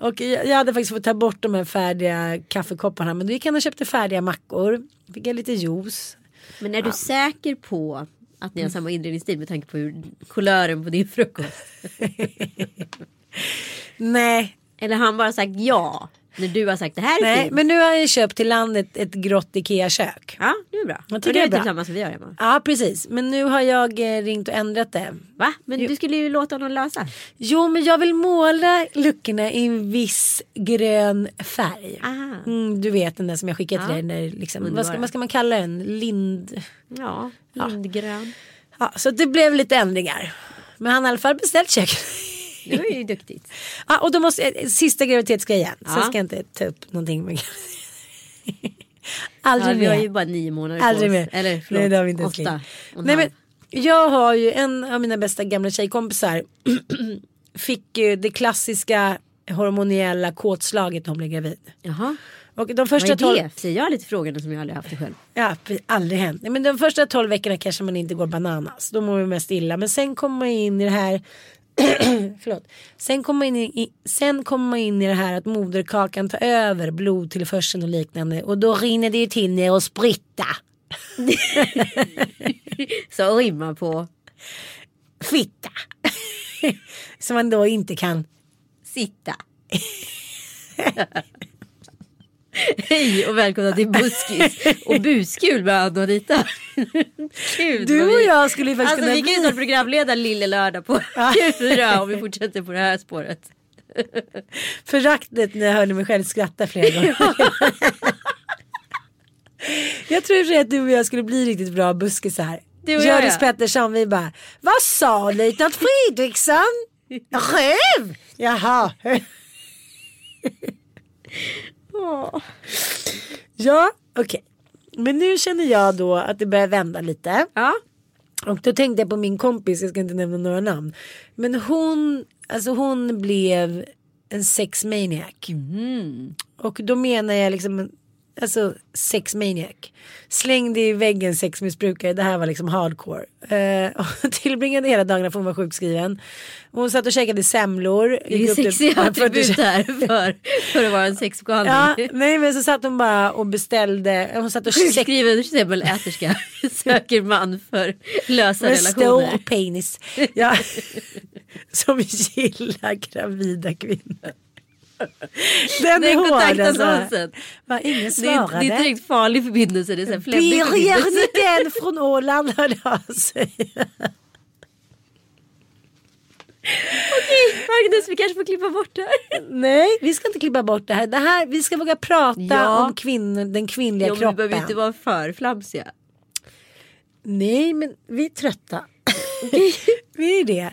Speaker 1: Och jag, hade faktiskt fått ta bort de här färdiga kaffekopparna. Men då gick han och köpte färdiga mackor. Fick jag lite juice.
Speaker 2: Men är du säker på att ni har samma inredningsstil med tanke på hur kulören på din frukost? *laughs*
Speaker 1: Nej,
Speaker 2: Eller har han bara sagt ja när du har sagt det här är
Speaker 1: nej,
Speaker 2: fint?
Speaker 1: men nu har jag köpt till landet ett grått Ikea-kök.
Speaker 2: Ja, det är bra.
Speaker 1: Jag tycker
Speaker 2: det
Speaker 1: det är
Speaker 2: är
Speaker 1: bra.
Speaker 2: tillsammans som vi gör hemma.
Speaker 1: Ja, precis. Men nu har jag eh, ringt och ändrat det.
Speaker 2: Va? Men du skulle ju låta honom lösa.
Speaker 1: Jo, men jag vill måla luckorna i en viss grön färg. Mm, du vet den där som jag skickade till
Speaker 2: Ja.
Speaker 1: dig. Där, liksom, vad, ska, vad ska man kalla den? Lind...
Speaker 2: Ja, lindgrön.
Speaker 1: Ja, så det blev lite ändringar. Men han har i alla fall beställt köket.
Speaker 2: Det var ju duktigt. *laughs*
Speaker 1: ja, och då måste sista graviditetsgrejen. Sen
Speaker 2: Ja.
Speaker 1: ska jag inte ta upp någonting med *laughs*
Speaker 2: Ja,
Speaker 1: Aldrig
Speaker 2: vi har
Speaker 1: mer.
Speaker 2: ju bara nio månader på
Speaker 1: Aldrig
Speaker 2: oss.
Speaker 1: mer.
Speaker 2: Eller förlåt,
Speaker 1: Nej, det har vi inte
Speaker 2: åtta.
Speaker 1: Nej, men jag har ju en av mina bästa gamla tjejkompisar. *clears throat* fick ju det klassiska hormoniella kåtslaget när hon blev gravid.
Speaker 2: Jaha.
Speaker 1: Och de
Speaker 2: Vad
Speaker 1: första
Speaker 2: är
Speaker 1: tolv...
Speaker 2: det? Säger jag lite frågande som jag aldrig haft det själv.
Speaker 1: Ja, aldrig hänt. Men de första tolv veckorna kanske man inte går bananas. Då mår man mest illa. Men sen kommer man in i det här. *clears throat* Förlåt. Sen kommer, man in i, sen kommer man in i det här att moderkakan tar över blodtillförseln och liknande. Och då rinner det ju till ner och spritta. *laughs*
Speaker 2: Så rimma på
Speaker 1: Fitta. *laughs* Som man då inte kan.
Speaker 2: sitta. *laughs* Hej och välkomna till Buskis och *laughs* buskul med Anna och Anita. Gud,
Speaker 1: Du och
Speaker 2: vi-
Speaker 1: jag skulle ju faktiskt
Speaker 2: Alltså
Speaker 1: kunna
Speaker 2: vi kan ju snart programleda Lille Lördag på *laughs* Q4 om vi fortsätter på det här spåret. *laughs*
Speaker 1: Föraktet när jag hörde mig själv skratta flera gånger. jag tror att du och jag skulle bli riktigt bra buskisar. Hjördis. Pettersson vi bara. Vad sa löjtnant Fredriksson? Röv! Jaha. Ja okej. Men nu känner jag då att det börjar vända lite.
Speaker 2: Ja.
Speaker 1: Och då tänkte jag på min kompis, jag ska inte nämna några namn. Men hon, alltså hon blev en sexmaniac. Och då menar jag liksom Alltså sexmaniac. Slängde i väggen sexmissbrukare. Det här var liksom hardcore. Eh, och *laughs* tillbringade hela dagarna för hon var sjukskriven. Hon satt och käkade semlor.
Speaker 2: Det är sexiga
Speaker 1: Ja, 40
Speaker 2: attribut här för, för att vara en sexgalning.
Speaker 1: Ja, nej men så satt hon bara och beställde. Hon satt och.
Speaker 2: Sjukskriven semmeläterska *laughs* söker man för lösa
Speaker 1: Med stor
Speaker 2: relationer.
Speaker 1: penis. Ja. *laughs* Som gillar gravida kvinnor. Den är hård alltså. ingen
Speaker 2: Det är,
Speaker 1: svarade.
Speaker 2: det är direkt farlig förbindelse, det är.
Speaker 1: Birger Nydén från Åland hörde av sig.
Speaker 2: Agnes, vi kanske får klippa bort det här.
Speaker 1: Nej, vi ska inte klippa bort det här. det här vi ska våga prata
Speaker 2: Ja.
Speaker 1: om kvinnor, den kvinnliga
Speaker 2: Ja, men vi
Speaker 1: kroppen.
Speaker 2: behöver inte vara för flamsiga.
Speaker 1: Nej, men vi är trötta. *laughs* vi är det.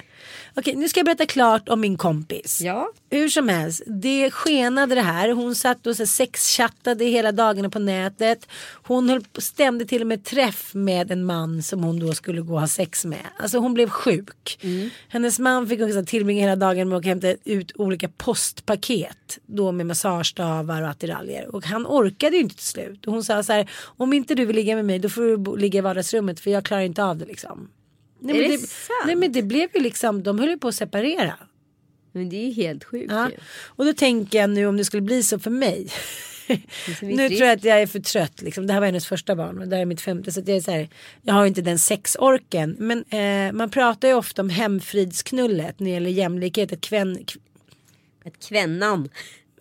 Speaker 1: Okej, nu ska jag berätta klart om min kompis.
Speaker 2: Ja.
Speaker 1: Hur som helst, det skenade det här. Hon satt och så sexchattade hela dagarna på nätet. Hon höll, stämde till och med träff med en man som hon då skulle gå och ha sex med. Alltså hon blev sjuk. Hennes man fick också tillbringa hela dagen med att hämta ut olika postpaket. Då med massagestavar och attiraljer. Och han orkade ju inte till slut. Och hon sa så här, om inte du vill ligga med mig då får du ligga i vardagsrummet för jag klarar inte av det liksom. Nej,
Speaker 2: Är
Speaker 1: men
Speaker 2: det
Speaker 1: det,
Speaker 2: sant?
Speaker 1: nej men det blev ju liksom, de höll ju på att separera.
Speaker 2: Men det är ju helt sjukt
Speaker 1: Ja.
Speaker 2: ju.
Speaker 1: Och då tänker jag nu om det skulle bli så för mig. *laughs*
Speaker 2: viss
Speaker 1: nu tror jag att jag är för trött. Liksom. Det här var hennes första barn och det här är mitt femte. Så att jag, är så här, jag har inte den sexorken. Men eh, man pratar ju ofta om hemfridsknullet när det gäller jämlikhet. Att, kvän,
Speaker 2: Ett kvännan.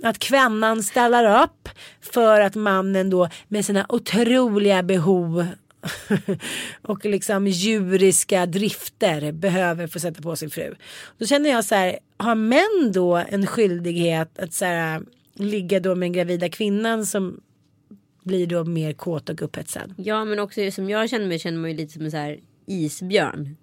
Speaker 1: att kvinnan ställer upp för att mannen då med sina otroliga behov *laughs* och liksom djuriska drifter behöver få sätta på sin fru. Då känner jag så här, har män då en skyldighet att så här, ligga då med den gravida kvinnan som blir då mer kåt och upphetsad?
Speaker 2: Ja men också som jag känner mig känner man ju lite som en så här isbjörn.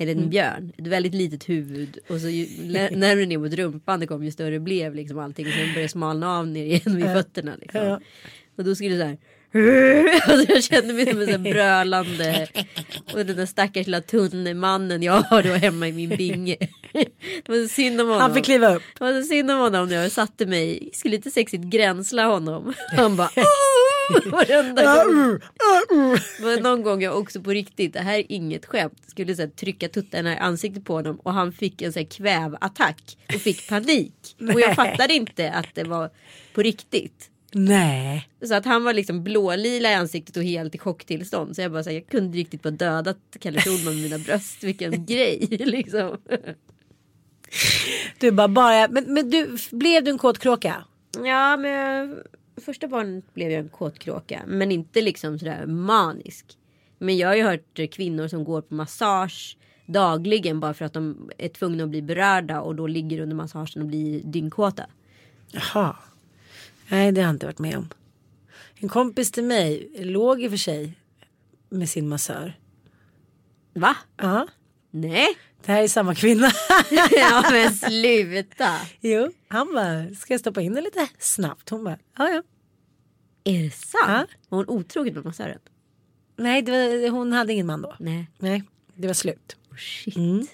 Speaker 2: Eller
Speaker 1: Mm.
Speaker 2: en björn. Ett väldigt litet huvud. Och så ju *laughs* närmare ner mot rumpan det kom ju större blev liksom allting. Och sen började smalna av ner igen vid fötterna. Liksom. Och då skulle det så här. Alltså jag kände mig som en brölande. Och den där stackars lilla tunnemannen jag har då hemma i min binge. Det var så synd om honom.
Speaker 1: Han fick kliva upp.
Speaker 2: Det var så synd om honom när jag satte mig. Skulle lite sexigt gränsla honom. Han bara. Varenda gång. Det var någon gång jag också på riktigt, det här är inget skämt, skulle så här, trycka tuttarna i ansiktet på honom och han fick en så här, kvävattack och fick panik. Och jag fattade inte att det var på riktigt.
Speaker 1: Nej.
Speaker 2: Så att han var liksom blålila i ansiktet och helt i chocktillstånd. Så jag bara så här, jag kunde riktigt bara dödat Kalle Schulman med mina bröst. Vilken *laughs* grej liksom.
Speaker 1: Du bara bara, men, men du, blev du en kåtkråka?
Speaker 2: Ja men första barnet blev jag en kåtkråka. Men inte liksom sådär manisk. Men jag har ju hört kvinnor som går på massage dagligen bara för att de är tvungna att bli berörda och då ligger under massagen och blir dyngkåta.
Speaker 1: Jaha. Nej, det har jag inte varit med om. En kompis till mig låg i och för sig med sin massör.
Speaker 2: Va?
Speaker 1: Ja,
Speaker 2: Nej?
Speaker 1: det här är samma kvinna. *laughs*
Speaker 2: ja men sluta.
Speaker 1: jo, han bara, ska jag stoppa in det lite snabbt? Hon bara, ja ja.
Speaker 2: Är det sant?
Speaker 1: Ja.
Speaker 2: Var hon otrogen med massören?
Speaker 1: Nej, var, hon hade ingen man då.
Speaker 2: Nej.
Speaker 1: Nej, det var slut.
Speaker 2: Shit.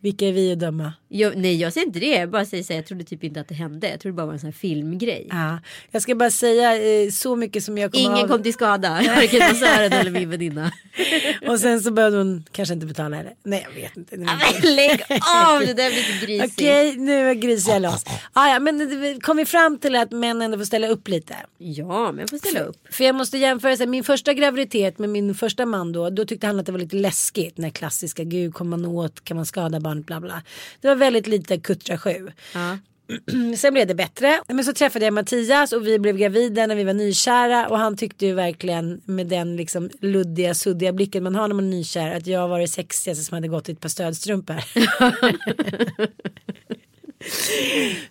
Speaker 1: Vilka är vi att döma?
Speaker 2: Jag, nej jag säger inte det. Jag bara säger så här, jag trodde typ inte att det hände. Jag trodde det bara var en sån här filmgrej.
Speaker 1: Ja, jag ska bara säga eh, så mycket som jag kommer
Speaker 2: Ingen
Speaker 1: av.
Speaker 2: kom till skada. *laughs* Varken massören eller min väninna. *laughs*
Speaker 1: Och sen så behövde hon kanske inte betala heller. Nej, jag vet inte. Det
Speaker 2: Lägg av, det där blir lite *laughs* grisigt.
Speaker 1: Okej, nu är grisiga loss. Ah, ja, men det- kom vi fram till att män ändå får ställa upp lite.
Speaker 2: Ja, men jag får ställa upp.
Speaker 1: För jag måste jämföra, så här, min första graviditet med min första man då, då tyckte han att det var lite läskigt. Den här klassiska, gud kommer man åt, kan man skada barnet, bla bla. Det var väldigt lite kuttra sju.
Speaker 2: Ja. *clears throat*
Speaker 1: Sen blev det bättre. Men så träffade jag Mattias och vi blev gravida när vi var nykära. Och han tyckte ju verkligen med den liksom luddiga, suddiga blicken man har när man är nykär. Att jag var det sexigaste som hade gått i ett par stödstrumpor.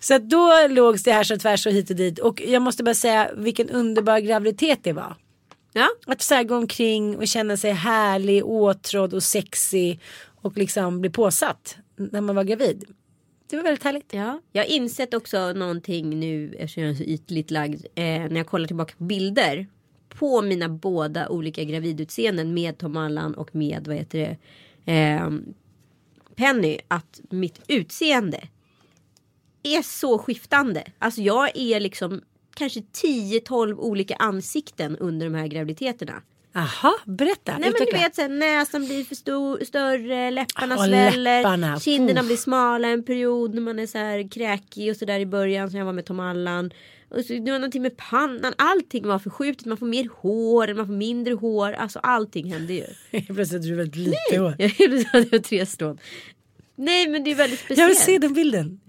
Speaker 1: *laughs* så att då lågs det här så tvärs och hit och dit. Och jag måste bara säga vilken underbar graviditet det var.
Speaker 2: ja,
Speaker 1: Att så här gå omkring och känna sig härlig, åtrådd och sexig. Och liksom bli påsatt när man var gravid. Det var väldigt härligt.
Speaker 2: ja. Jag har insett också någonting nu eftersom jag är så ytligt lagd. Eh, när jag kollar tillbaka på bilder. På mina båda olika gravidutseenden med Tom Allan och med vad heter det. Eh, Penny. Att mitt utseende är så skiftande. Alltså jag är liksom kanske 10-12 olika ansikten under de här graviditeterna.
Speaker 1: Aha, berätta.
Speaker 2: Nej men du vet så här, näsan blir för stor, större, läpparna
Speaker 1: Ja,
Speaker 2: sväller,
Speaker 1: läpparna.
Speaker 2: kinderna
Speaker 1: Uff.
Speaker 2: blir smala en period när man är så här kräkig och sådär i början som jag var med Tom Allan. Och så det var någonting med pannan, allting var förskjutet, man får mer hår, man får mindre hår, alltså allting hände ju. *laughs*
Speaker 1: Plötsligt är du väldigt lite hår.
Speaker 2: Så att jag har tre strån. Nej men det är väldigt speciellt.
Speaker 1: Jag vill se den bilden.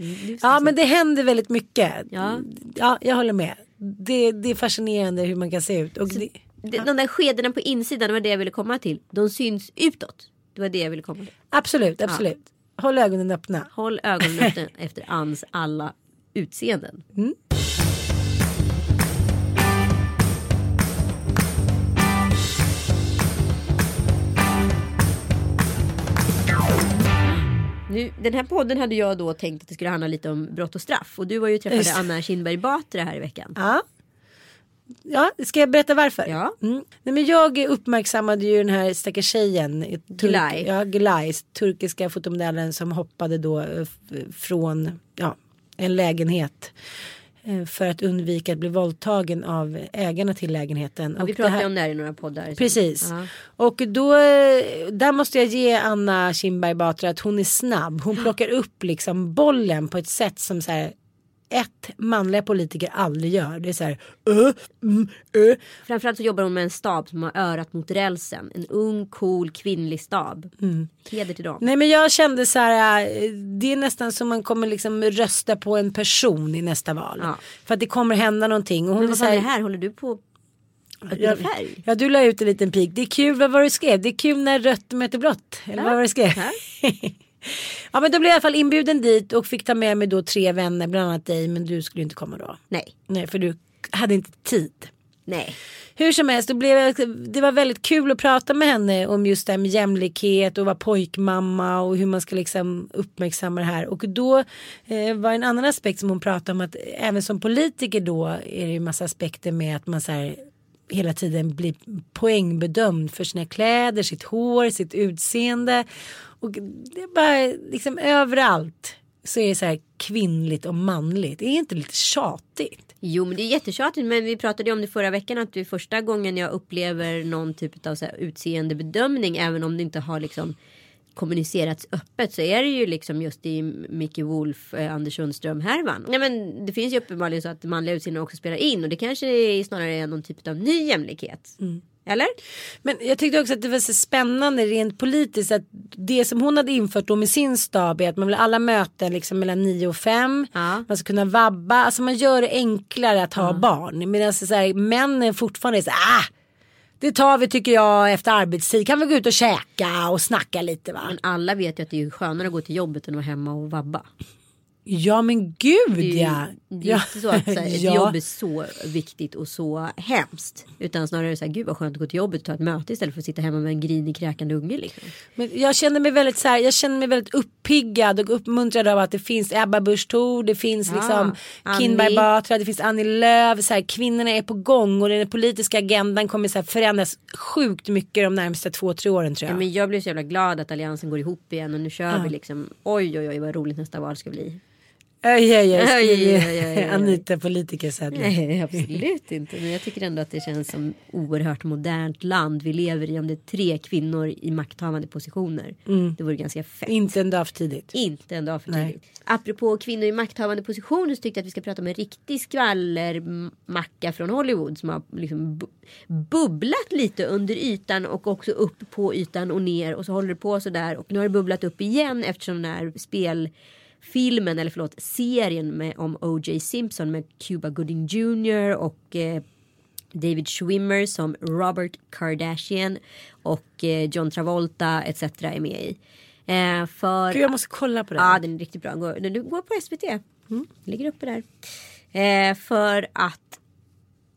Speaker 1: Ja men det händer väldigt mycket.
Speaker 2: Ja.
Speaker 1: ja jag håller med. Det, det är fascinerande hur man kan se ut. Och det,
Speaker 2: Det- De där skedena på insidan, det var det jag ville komma till. De syns utåt. Det var det jag ville komma till.
Speaker 1: absolut, absolut. Håll ögonen öppna.
Speaker 2: Håll ögonen öppna *laughs* efter Anns alla utseenden. Nu, den här podden hade jag då tänkt att det skulle handla lite om brott och straff. Och du var ju träffade. Anna Kinberg Batra här i veckan.
Speaker 1: Ja. Ja, ska jag berätta varför?
Speaker 2: Ja.
Speaker 1: Mm. Nej, men jag uppmärksammade ju den här stackars tjejen. Turk-
Speaker 2: Gülay.
Speaker 1: Ja, Gülay, turkiska fotomodellen som hoppade då eh, från ja, en lägenhet. eh, För att undvika att bli våldtagen av ägarna till lägenheten.
Speaker 2: Ja, vi
Speaker 1: Och det
Speaker 2: pratade
Speaker 1: här-
Speaker 2: om det här i några poddar.
Speaker 1: Precis.
Speaker 2: Ja.
Speaker 1: Och då, eh, där måste jag ge Anna Kinberg Batra att hon är snabb. Hon *gasps* plockar upp liksom bollen på ett sätt som så här ett manliga politiker aldrig gör. Det är så här ö, mm, ö.
Speaker 2: Framförallt så jobbar hon med en stab som har örat mot rälsen. En ung, cool, kvinnlig stab.
Speaker 1: Mm.
Speaker 2: Heder till dem.
Speaker 1: Nej men jag kände så här, eh, det är nästan som man kommer liksom rösta på en person i nästa val.
Speaker 2: Ja.
Speaker 1: För att det kommer hända någonting. Och hon
Speaker 2: Men vad fan är det här? Håller du på
Speaker 1: jag, ja du la ut en liten pik. Det är kul, vad var det du skrev? Det är kul när rött möter blått. Eller vad var det du skrev? ja *laughs* men då blev jag i alla fall inbjuden dit och fick ta med mig då tre vänner, bland annat dig. Men du skulle inte komma då.
Speaker 2: Nej.
Speaker 1: Nej för du hade inte tid.
Speaker 2: Nej.
Speaker 1: Hur som helst, då blev det var väldigt kul att prata med henne om just det här med jämlikhet och vara pojkmamma och hur man ska liksom uppmärksamma det här. Och då eh, var en annan aspekt som hon pratade om att även som politiker då är det ju massa aspekter med att man så här hela tiden blir poängbedömd för sina kläder, sitt hår, sitt utseende. Och det är bara liksom överallt så är det så här kvinnligt och manligt. Det är inte lite tjatigt.
Speaker 2: Jo men det är jättetjatigt men vi pratade ju om det förra veckan att det är första gången jag upplever någon typ av så här utseendebedömning även om det inte har liksom kommunicerats öppet så är det ju liksom just i Micke Wolf, eh, Anders Sundström härvan. Nej men det finns ju uppenbarligen så att manliga utseendet också spelar in och det kanske är snarare är någon typ av ny jämlikhet. Eller?
Speaker 1: Men jag tyckte också att det var så spännande rent politiskt att det som hon hade infört då med sin stab är att man vill alla möten liksom mellan 9 och 5.
Speaker 2: Ja.
Speaker 1: Man ska kunna vabba, alltså man gör det enklare att ha barn. Medan så här, männen fortfarande är så här, ah, det tar vi tycker jag efter arbetstid. Kan vi gå ut och käka och snacka lite va?
Speaker 2: Men alla vet ju att det är skönare att gå till jobbet än att vara hemma och vabba.
Speaker 1: Ja men gud
Speaker 2: ju,
Speaker 1: ja.
Speaker 2: Det är
Speaker 1: ja.
Speaker 2: inte så att så här, *laughs* ett
Speaker 1: Ja.
Speaker 2: jobb är så viktigt och så hemskt. Utan snarare så här, gud vad skönt att gå till jobbet och ta ett möte istället för att sitta hemma med en grinig kräkande unge. Liksom.
Speaker 1: Men jag känner mig väldigt så här, jag känner mig väldigt uppiggad och uppmuntrad av att det finns Ebba Busch Thor, det finns
Speaker 2: Ja,
Speaker 1: liksom. Kinberg Batra, det finns Annie Lööf, så här, kvinnorna är på gång och den politiska agendan kommer så här förändras sjukt mycket de närmaste två, tre åren tror
Speaker 2: Ja,
Speaker 1: jag.
Speaker 2: men jag blir så jävla glad att alliansen går ihop igen och nu kör vi liksom. Oj oj oj vad roligt nästa val ska bli.
Speaker 1: Oj, oj, oj. Anita politiker sen.
Speaker 2: Nej absolut inte. Men jag tycker ändå att det känns som oerhört modernt land vi lever i. Om det är tre kvinnor i makthavande positioner. Det vore ganska fett.
Speaker 1: Inte en dag för tidigt.
Speaker 2: Inte en dag för
Speaker 1: Nej.
Speaker 2: tidigt. Apropå kvinnor i makthavande positioner så tyckte jag att vi ska prata om en riktig skvallermacka från Hollywood som har liksom bu- bubblat lite under ytan och också upp på ytan och ner och så håller det på sådär och nu har det bubblat upp igen eftersom den här spelfilmen eller förlåt serien med, om O.J. Simpson med Cuba Gooding Jr och eh, David Schwimmer som Robert Kardashian och eh, John Travolta etc. är med i. Eh, för
Speaker 1: Gud, jag måste kolla på det.
Speaker 2: Ja, den är riktigt bra. Går, den går på SVT. Mm. Ligger uppe där. Eh, för att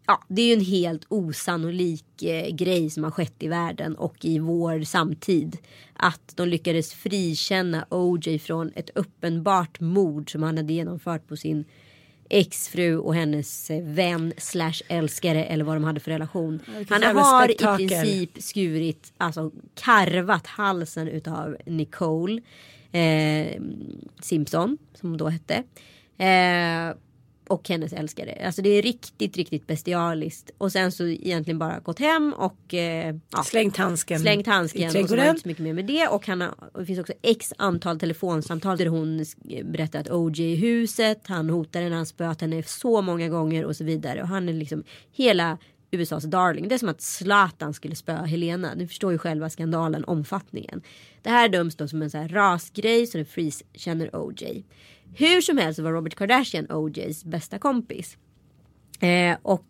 Speaker 2: ja, det är ju en helt osannolik eh, grej som har skett i världen och i vår samtid. Att de lyckades frikänna OJ från ett uppenbart mord som han hade genomfört på sin exfru och hennes eh, vän slash älskare eller vad de hade för relation. Han har
Speaker 1: spektakel.
Speaker 2: i princip skurit, alltså karvat halsen utav Nicole eh, Simpson som hon då hette. Eh, och hennes älskare. Alltså det är riktigt, riktigt bestialiskt. Och sen så egentligen bara gått hem och eh, ja,
Speaker 1: Slängt handsken
Speaker 2: slängt handsken. Och så var inte så mycket mer med det. Och, han har, och det finns också x antal telefonsamtal där hon berättar att OJ är i huset. Han hotar henne, han spöat henne så många gånger och så vidare. Och han är liksom hela USAs darling. Det är som att Zlatan skulle spöa Helena. Ni förstår ju själva skandalen, omfattningen. Det här döms då som en så här rasgrej så det Freeze känner OJ. Hur som helst var Robert Kardashian OJs bästa kompis. Eh, och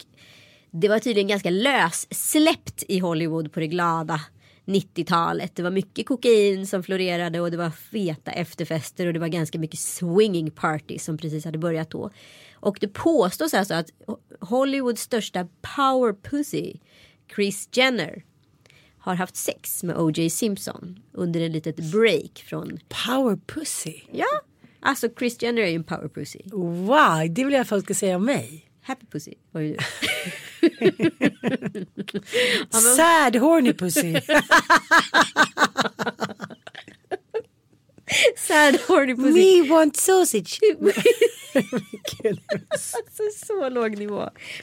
Speaker 2: det var tydligen ganska lössläppt i Hollywood på det glada 90-talet. Det var mycket kokain som florerade och det var feta efterfester och det var ganska mycket swinging parties som precis hade börjat då. Och det påstås alltså att Hollywoods största power pussy, Kris Jenner, har haft sex med O.J. Simpson under en litet break från,
Speaker 1: Power pussy.
Speaker 2: ja, alltså Kris Jenner är ju en power pussy.
Speaker 1: Wow, det vill jag att folk ska säga om mig.
Speaker 2: Happy pussy var ju du. *laughs*
Speaker 1: Sad horny pussy. *laughs*
Speaker 2: Sad horny pussy.
Speaker 1: Me want sausage. *laughs*
Speaker 2: Alltså så låg nivå.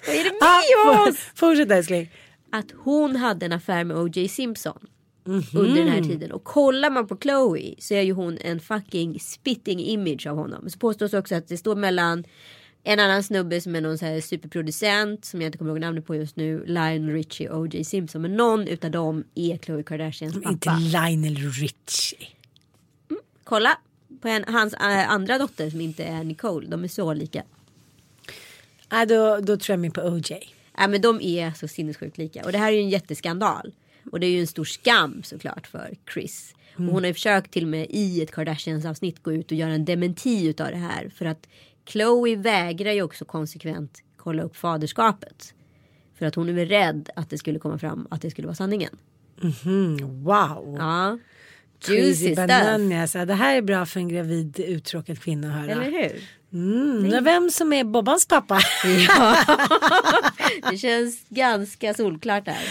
Speaker 2: Vad är det
Speaker 1: Ah,
Speaker 2: med
Speaker 1: for-
Speaker 2: oss?
Speaker 1: Fortsätt älskling.
Speaker 2: Att hon hade en affär med O.J. Simpson. Under den här tiden. Och kollar man på Chloe så är ju hon en fucking spitting image av honom. Så påstås också att det står mellan en annan snubbe som är någon så här superproducent som jag inte kommer ihåg namnet på just nu. Lionel Richie och O.J. Simpson. Men någon utav dem är Chloe Kardashians
Speaker 1: Inte
Speaker 2: pappa.
Speaker 1: Lionel Richie.
Speaker 2: Kolla på en, hans äh, andra dotter som inte är Nicole. De är så lika.
Speaker 1: Nej, då, då tror jag mig på OJ.
Speaker 2: Ja, men de är så sinnessjukt lika. Och det här är ju en jätteskandal. Och det är ju en stor skam såklart för Chris. Och hon har ju försökt till och med i ett Kardashians avsnitt gå ut och göra en dementi utav det här. För att Chloe vägrar ju också konsekvent kolla upp faderskapet. För att hon är väl rädd att det skulle komma fram att det skulle vara sanningen.
Speaker 1: Mm, wow.
Speaker 2: Ja. Juicy
Speaker 1: bananas. Ja, Det här är bra för en gravid uttråkad kvinna att höra.
Speaker 2: Eller hur?
Speaker 1: Mm, vem som är Bobbans pappa?
Speaker 2: Ja. *laughs* det känns ganska solklart där.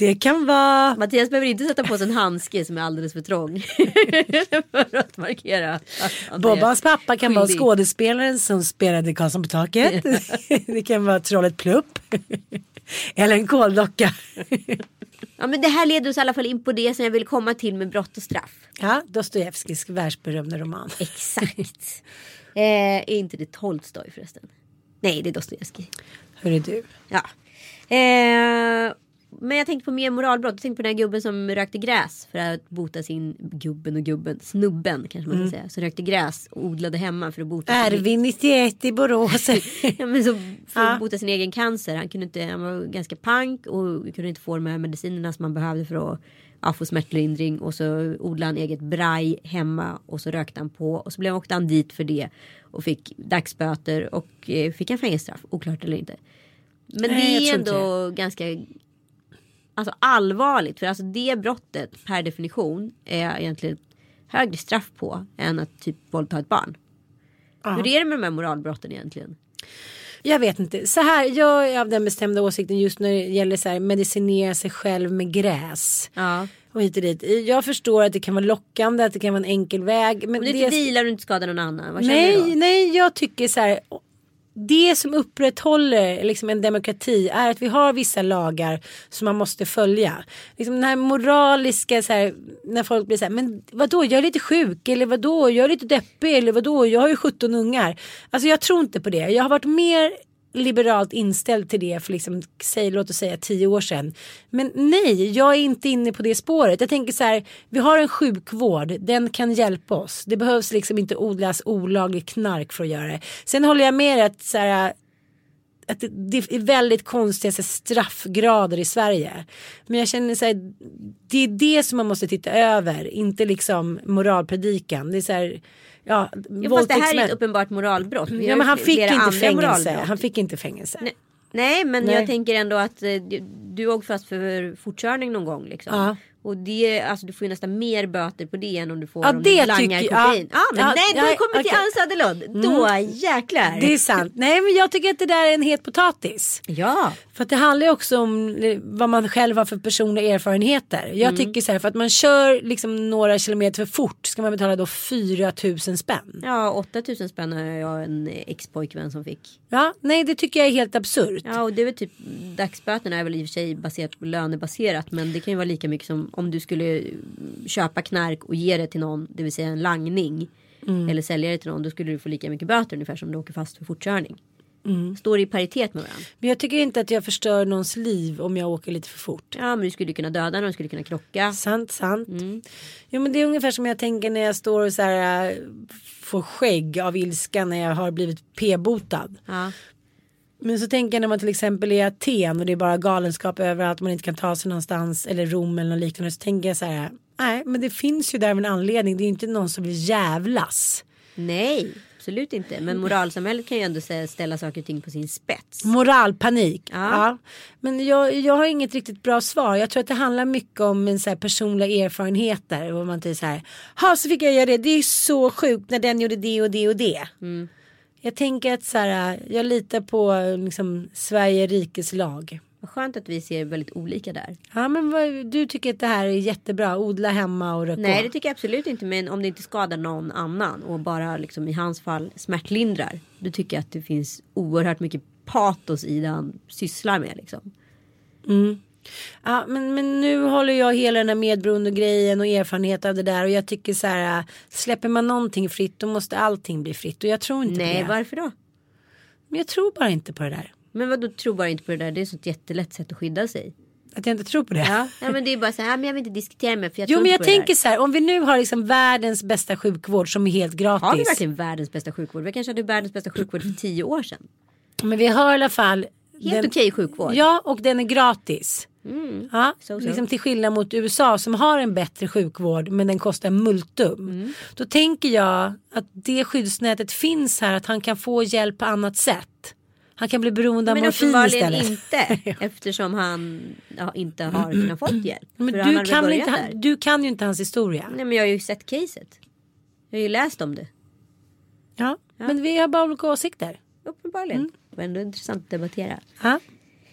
Speaker 1: Det kan vara...
Speaker 2: Mattias behöver inte sätta på sig en handske som är alldeles för trång. *laughs* för att markera
Speaker 1: Bobbans pappa kan vara
Speaker 2: skyldig.
Speaker 1: skådespelaren som spelade Karlsson på taket. *laughs* det kan vara trollet Plupp. Eller en kåldocka.
Speaker 2: Ja men det här leder oss i alla fall in på det som jag vill komma till med brott och straff.
Speaker 1: ja, Dostojevskijs världsberömda roman.
Speaker 2: Exakt. *laughs* eh, är inte det Tolstoj förresten? Nej det är Dostojevskij.
Speaker 1: Hur är du?
Speaker 2: Ja. Eh, men jag tänkte på mer moralbrott. Jag tänkte på den här gubben som rökte gräs för att bota sin gubben och gubben. Snubben kanske man ska säga. Som rökte gräs och odlade hemma för att bota
Speaker 1: Ervin 91 i Borås. *laughs*
Speaker 2: ja, men så för
Speaker 1: Ja.
Speaker 2: att bota sin egen cancer. Han, kunde inte, han var ganska pank och kunde inte få de här medicinerna som man behövde för att ja, få smärtlindring. Och så odlade han eget braj hemma och så rökte han på. Och så blev, åkte han dit för det och fick dagsböter och eh, fick en fängelsestraff. Oklart eller inte. Men
Speaker 1: Nej,
Speaker 2: det är ändå ganska alltså, allvarligt. För alltså det brottet per definition är egentligen högre straff på än att typ våldta ett barn. Hur är det med de här moralbrotten egentligen?
Speaker 1: Jag vet inte. Så här, jag är av den bestämda åsikten just när det gäller så här, medicinera sig själv med gräs.
Speaker 2: Ja.
Speaker 1: Och hit och dit. Jag förstår att det kan vara lockande, att det kan vara en enkel väg. Men
Speaker 2: Om du
Speaker 1: det
Speaker 2: dealar och inte skadar någon annan. Vad du
Speaker 1: nej, nej, jag tycker så här. Det som upprätthåller liksom en demokrati är att vi har vissa lagar som man måste följa. Liksom den här moraliska, så här, när folk blir så här, men vadå, jag är lite sjuk eller vadå, jag är lite deppig eller vadå, jag har ju 17 ungar. Alltså jag tror inte på det. Jag har varit mer liberalt inställd till det för liksom, säg, låt oss säga tio år sedan. Men nej, jag är inte inne på det spåret. Jag tänker så här, vi har en sjukvård, den kan hjälpa oss. Det behövs liksom inte odlas olagligt knark för att göra det. Sen håller jag med dig att så här, att det, är väldigt konstiga här, straffgrader i Sverige. Men jag känner så här, det är det som man måste titta över, inte liksom moralpredikan. Det är så här, ja,
Speaker 2: Ja, fast det här är ett uppenbart moralbrott. Vi
Speaker 1: Ja, men han fick inte fängelse. Han fick inte fängelse.
Speaker 2: Nej, Nej men
Speaker 1: Nej.
Speaker 2: jag tänker ändå att eh, du- du åkte fast för fortkörning någon gång. Liksom.
Speaker 1: Ja.
Speaker 2: Och det, alltså du får ju nästan mer böter på det än om du får
Speaker 1: Ja,
Speaker 2: om
Speaker 1: det
Speaker 2: du langar
Speaker 1: tycker- ja.
Speaker 2: kokain. Ja, men
Speaker 1: Ja,
Speaker 2: nej,
Speaker 1: ja,
Speaker 2: kommer vi till
Speaker 1: okej.
Speaker 2: Ann Söderlund. Då jäklar.
Speaker 1: Det är sant. Nej men jag tycker att det där är en het potatis.
Speaker 2: Ja.
Speaker 1: För att det handlar ju också om eh, vad man själv har för personliga erfarenheter. Jag tycker så här för att man kör liksom några kilometer för fort ska man betala då 4 000 spänn.
Speaker 2: Ja, 8000 spänn har jag en ex-pojkvän som fick.
Speaker 1: Ja, nej det tycker jag är helt absurt.
Speaker 2: Ja, och det är väl typ dagsböterna är väl i och för sig baserat på lönebaserat. Men det kan ju vara lika mycket som om du skulle mm, köpa knark och ge det till någon, det vill säga en langning. Eller sälja det till någon, då skulle du få lika mycket böter ungefär som du åker fast för fortkörning. Står i paritet med varandra.
Speaker 1: Men jag tycker inte att jag förstör någons liv om jag åker lite för fort.
Speaker 2: Ja, men du skulle kunna döda någon, du skulle kunna krocka.
Speaker 1: Sant, sant. Jo men det är ungefär som jag tänker när jag står och så här, äh, får skägg av ilska när jag har blivit p-botad.
Speaker 2: Ja.
Speaker 1: Men så tänker jag när man till exempel är i Aten och det är bara galenskap överallt man inte kan ta sig någonstans eller Rom eller något liknande så tänker jag så här nej men det finns ju där av en anledning det är ju inte någon som vill jävlas.
Speaker 2: Nej, absolut inte. Men moralsamhället kan ju ändå ställa saker och ting på sin spets.
Speaker 1: Moralpanik.
Speaker 2: Ja.
Speaker 1: Ja. Men jag, jag har inget riktigt bra svar. Jag tror att det handlar mycket om en så här personliga erfarenheter. Och man tycker så här. Ha så fick jag göra det. Det är så sjukt när den gjorde det och det och det.
Speaker 2: Mm.
Speaker 1: Jag tänker att så här. Jag litar på liksom Sverige rikes lag.
Speaker 2: Vad skönt att vi ser väldigt olika där.
Speaker 1: Ja men vad, du tycker att det här är jättebra. Odla hemma och röka
Speaker 2: Nej det tycker jag absolut inte. Men om det inte skadar någon annan och bara liksom i hans fall smärtlindrar. Då tycker jag att det finns oerhört mycket patos i det han sysslar med. Liksom.
Speaker 1: Ja, men, men nu håller jag hela den här medberoende grejen och erfarenhet av det där och jag tycker så här äh, släpper man någonting fritt då måste allting bli fritt och jag tror inte
Speaker 2: Nej
Speaker 1: på det.
Speaker 2: varför då?
Speaker 1: Men jag tror bara inte på det där.
Speaker 2: Men vad då tror bara inte på det där. Det är så ett jättelätt sätt att skydda sig.
Speaker 1: Att jag inte tror på det.
Speaker 2: Ja, ja men det är bara så här. "Ja, Men jag vill inte diskutera med för jag
Speaker 1: Jo
Speaker 2: tror
Speaker 1: men jag
Speaker 2: det
Speaker 1: tänker
Speaker 2: där."
Speaker 1: så här om vi nu har liksom världens bästa sjukvård som är helt gratis.
Speaker 2: Har vi verkligen världens bästa sjukvård? Vi kanske hade världens bästa sjukvård för tio år sedan.
Speaker 1: Men vi har i alla fall.
Speaker 2: Helt okej sjukvård.
Speaker 1: Ja och den är gratis. Ja,
Speaker 2: So, so.
Speaker 1: liksom till skillnad mot USA som har en bättre sjukvård men den kostar multum.
Speaker 2: Mm.
Speaker 1: Då tänker jag att det skyddsnätet finns här att han kan få hjälp på annat sätt. Han kan bli beroende av
Speaker 2: Men
Speaker 1: morfin
Speaker 2: uppenbarligen
Speaker 1: istället.
Speaker 2: inte. *laughs* Eftersom han ja, inte har kunnat fått hjälp.
Speaker 1: Men
Speaker 2: han
Speaker 1: du kan, inte,
Speaker 2: där.
Speaker 1: du kan ju inte hans historia.
Speaker 2: Nej men jag har ju sett caset. Jag har ju läst om det.
Speaker 1: Ja. Men vi har bara olika åsikter.
Speaker 2: Uppenbarligen. Det var ändå intressant att debattera.
Speaker 1: Ja.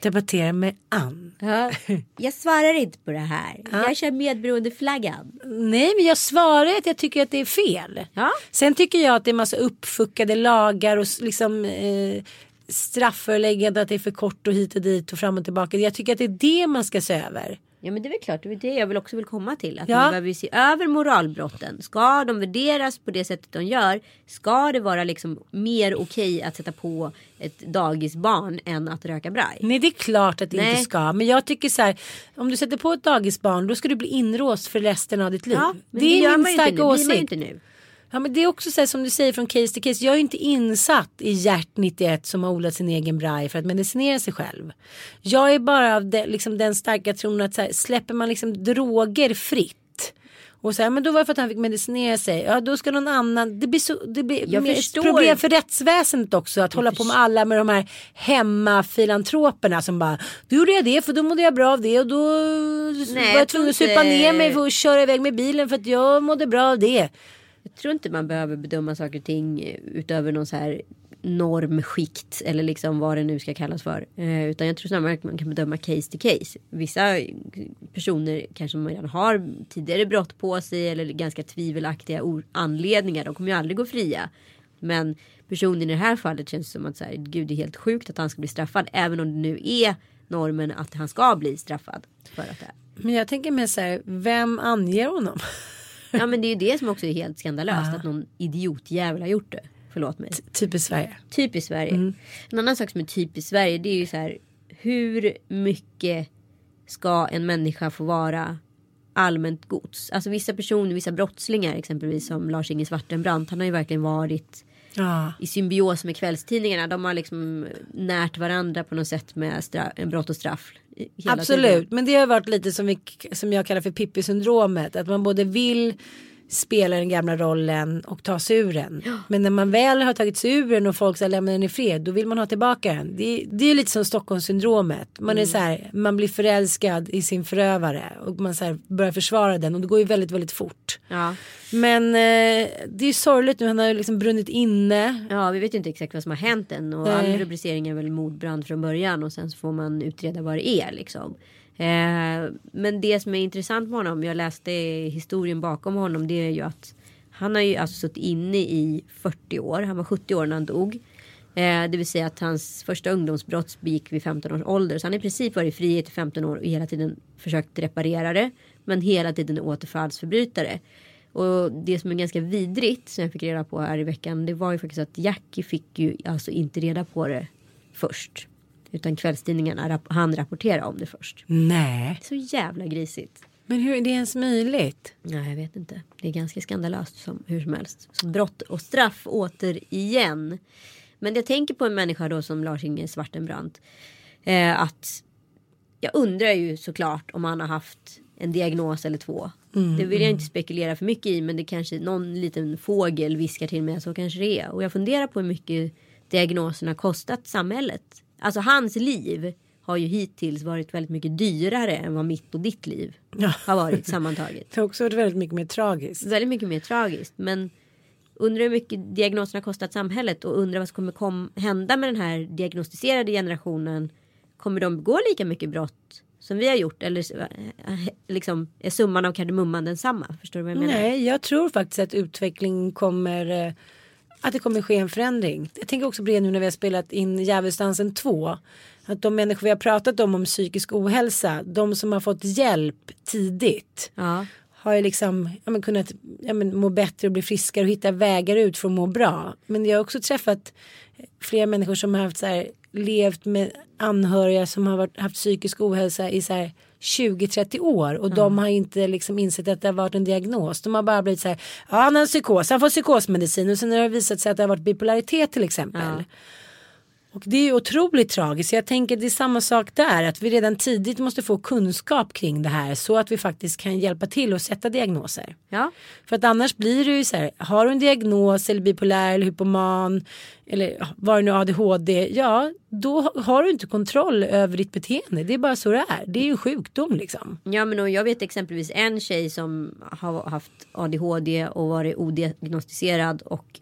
Speaker 1: Debattera med Ann.
Speaker 2: Ja. *laughs* Jag svarar inte på det här. Jag kör medberoendeflaggan.
Speaker 1: Nej men jag svarar att jag tycker att det är fel.
Speaker 2: Ja.
Speaker 1: Sen tycker jag att det är massa uppfuckade lagar och liksom eh, strafföreläggande att det är för kort och hit och dit och fram och tillbaka. Jag tycker att det är det man ska se över.
Speaker 2: Ja men det är väl klart, det är det jag vill också vill komma till. Att
Speaker 1: Ja.
Speaker 2: man behöver se över moralbrotten. Ska de värderas på det sättet de gör? Ska det vara liksom mer okej att sätta på ett dagisbarn än att röka braj?
Speaker 1: Nej det är klart att det
Speaker 2: Nej.
Speaker 1: inte ska. Men jag tycker så här. Om du sätter på ett dagisbarn då ska du bli inråst för resten av ditt liv.
Speaker 2: Ja, men
Speaker 1: det
Speaker 2: gör
Speaker 1: är min starka
Speaker 2: nu. Det blir man ju
Speaker 1: åsikt.
Speaker 2: inte nu.
Speaker 1: Ja men det är också så här som du säger från case till case. Jag är inte insatt i Hjärt 91 som har odlat sin egen braj för att medicinera sig själv. Jag är bara av det, liksom den starka tron att så här, släpper man liksom droger fritt. Och så här, men då var det för att han fick medicinera sig. Ja då ska någon annan. Det blir, så, det blir
Speaker 2: Jag
Speaker 1: ett problem för rättsväsendet också. Att hålla på med alla med de här hemmafilantroperna som bara. Då gjorde jag det för då mådde jag bra av det och då var jag
Speaker 2: jag
Speaker 1: tvungen att supa ner mig att köra iväg med bilen för att jag mådde bra av det.
Speaker 2: Jag tror inte man behöver bedöma saker och ting eh, utöver någon så här normskikt eller liksom vad det nu ska kallas för. Eh, utan jag tror snarare att man kan bedöma case to case. Vissa eh, personer kanske man redan har tidigare brott på sig eller ganska tvivelaktiga anledningar. De kommer ju aldrig gå fria. Men personen i det här fallet känns som att så här, gud det är helt sjukt att han ska bli straffad. Även om det nu är normen att han ska bli straffad för att det här.
Speaker 1: Men jag tänker mig så här, vem anger honom? *laughs*
Speaker 2: Ja men det är ju det som också är helt skandalöst. Att någon idiotjävel har gjort det. Förlåt mig.
Speaker 1: typ i Sverige.
Speaker 2: Typiskt Sverige.
Speaker 1: Mm.
Speaker 2: En annan sak som är typiskt Sverige det är ju så här. Hur mycket ska en människa få vara allmänt gods? Alltså vissa personer, vissa brottslingar exempelvis som Lars-Inge Svartenbrandt. Han har ju verkligen varit
Speaker 1: Ja.
Speaker 2: i symbios med kvällstidningarna. De har liksom närt varandra på något sätt med stra- en brott och straff hela
Speaker 1: Absolut,
Speaker 2: tiden.
Speaker 1: men det har varit lite som, vi, som jag kallar för Pippi-syndromet. Att man både vill spela den gamla rollen och ta sig ur den. Men när man väl har tagit sig ur den och folk ska lämna den i fred då vill man ha tillbaka den. Det, det är lite som Stockholmssyndromet. Man är så här, man blir förälskad i sin förövare och man så här, börjar försvara den och det går ju väldigt väldigt fort.
Speaker 2: Ja.
Speaker 1: Men eh, det är sorgligt nu, han har ju liksom brunnit inne.
Speaker 2: ja, vi vet ju inte exakt vad som har hänt än. Och
Speaker 1: Nej.
Speaker 2: all rubricering är väl mordbrand från början. Och sen så får man utreda vad det är liksom. Eh, men det som är intressant med honom, jag läste historien bakom honom. Det är ju att han har ju alltså suttit inne i 40 år. Han var 70 år när han dog. Eh, det vill säga att hans första ungdomsbrott begick vid 15 års ålder. Så han har i princip varit i frihet i 15 år och hela tiden försökt reparera det. Men hela tiden återfallsförbrytare. Och det som är ganska vidrigt som jag fick reda på här i veckan. Det var ju faktiskt att Jackie fick ju alltså inte reda på det först. Utan kvällstidningarna han rapportera om det först.
Speaker 1: Nej.
Speaker 2: Så jävla grisigt.
Speaker 1: Men hur är det ens möjligt?
Speaker 2: Nej, jag vet inte. Det är ganska skandalöst som, hur som helst. Så brott och straff återigen. Men jag tänker på en människa då som Lars-Inge Svartenbrandt. Eh, att jag undrar ju såklart om han har haft en diagnos eller två. det vill jag inte spekulera för mycket i men det kanske någon liten fågel viskar till mig så kanske det är. Och jag funderar på hur mycket diagnoserna kostat samhället. Alltså hans liv har ju hittills varit väldigt mycket dyrare än vad mitt och ditt liv
Speaker 1: Ja.
Speaker 2: har varit sammantaget. *laughs*
Speaker 1: Det har också varit väldigt mycket mer tragiskt.
Speaker 2: Väldigt mycket mer tragiskt. Men undrar hur mycket diagnoserna har kostat samhället och undrar vad som kommer kom, hända med den här diagnostiserade generationen. Kommer de begå lika mycket brott som vi har gjort eller eh, liksom är summan av kardemumman densamma? Förstår du vad jag menar?
Speaker 1: Nej, jag tror faktiskt att utveckling kommer eh, att det kommer ske en förändring. Jag tänker också på det nu när vi har spelat in Djävulsdansen 2. Att de människor vi har pratat om om psykisk ohälsa, de som har fått hjälp tidigt
Speaker 2: Ja.
Speaker 1: har ju liksom ja, men kunnat ja, men må bättre och bli friskare och hitta vägar ut för att må bra. Men jag har också träffat flera människor som har haft så här, levt med anhöriga som har varit, haft psykisk ohälsa i så här 20-30 år och de har inte liksom insett att det har varit en diagnos. De har bara blivit så här, ja han har en psykos, han får psykosmedicin och sen har det visat sig att det har varit bipolaritet till exempel.
Speaker 2: Ja.
Speaker 1: Och det är ju otroligt tragiskt. Jag tänker det är samma sak där. Att vi redan tidigt måste få kunskap kring det här. Så att vi faktiskt kan hjälpa till och sätta diagnoser.
Speaker 2: Ja.
Speaker 1: För att annars blir det ju så här. Har du en diagnos eller bipolär eller hypoman. Eller vad det nu ADHD. Ja då har du inte kontroll över ditt beteende. Det är bara så det är. Det är ju en sjukdom liksom.
Speaker 2: Ja men och jag vet exempelvis en tjej som har haft ADHD och varit odiagnostiserad och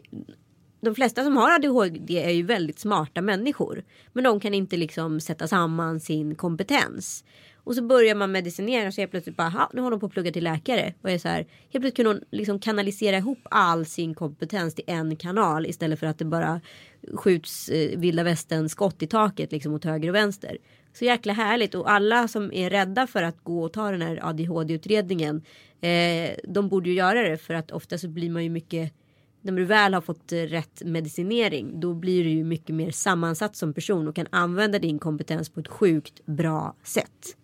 Speaker 2: de flesta som har ADHD är ju väldigt smarta människor. Men de kan inte liksom sätta samman sin kompetens. Och så börjar man medicinera så helt plötsligt bara, "Ha, nu håller hon på att plugga till läkare. Och är så här, helt plötsligt kunde hon liksom kanalisera ihop all sin kompetens till en kanal istället för att det bara skjuts eh, vilda västern skott i taket liksom åt höger och vänster. Så jäkla härligt och alla som är rädda för att gå och ta den här ADHD-utredningen eh, de borde ju göra det för att ofta så blir man ju mycket när du väl har fått eh, rätt medicinering då blir du ju mycket mer sammansatt som person och kan använda din kompetens på ett sjukt bra sätt.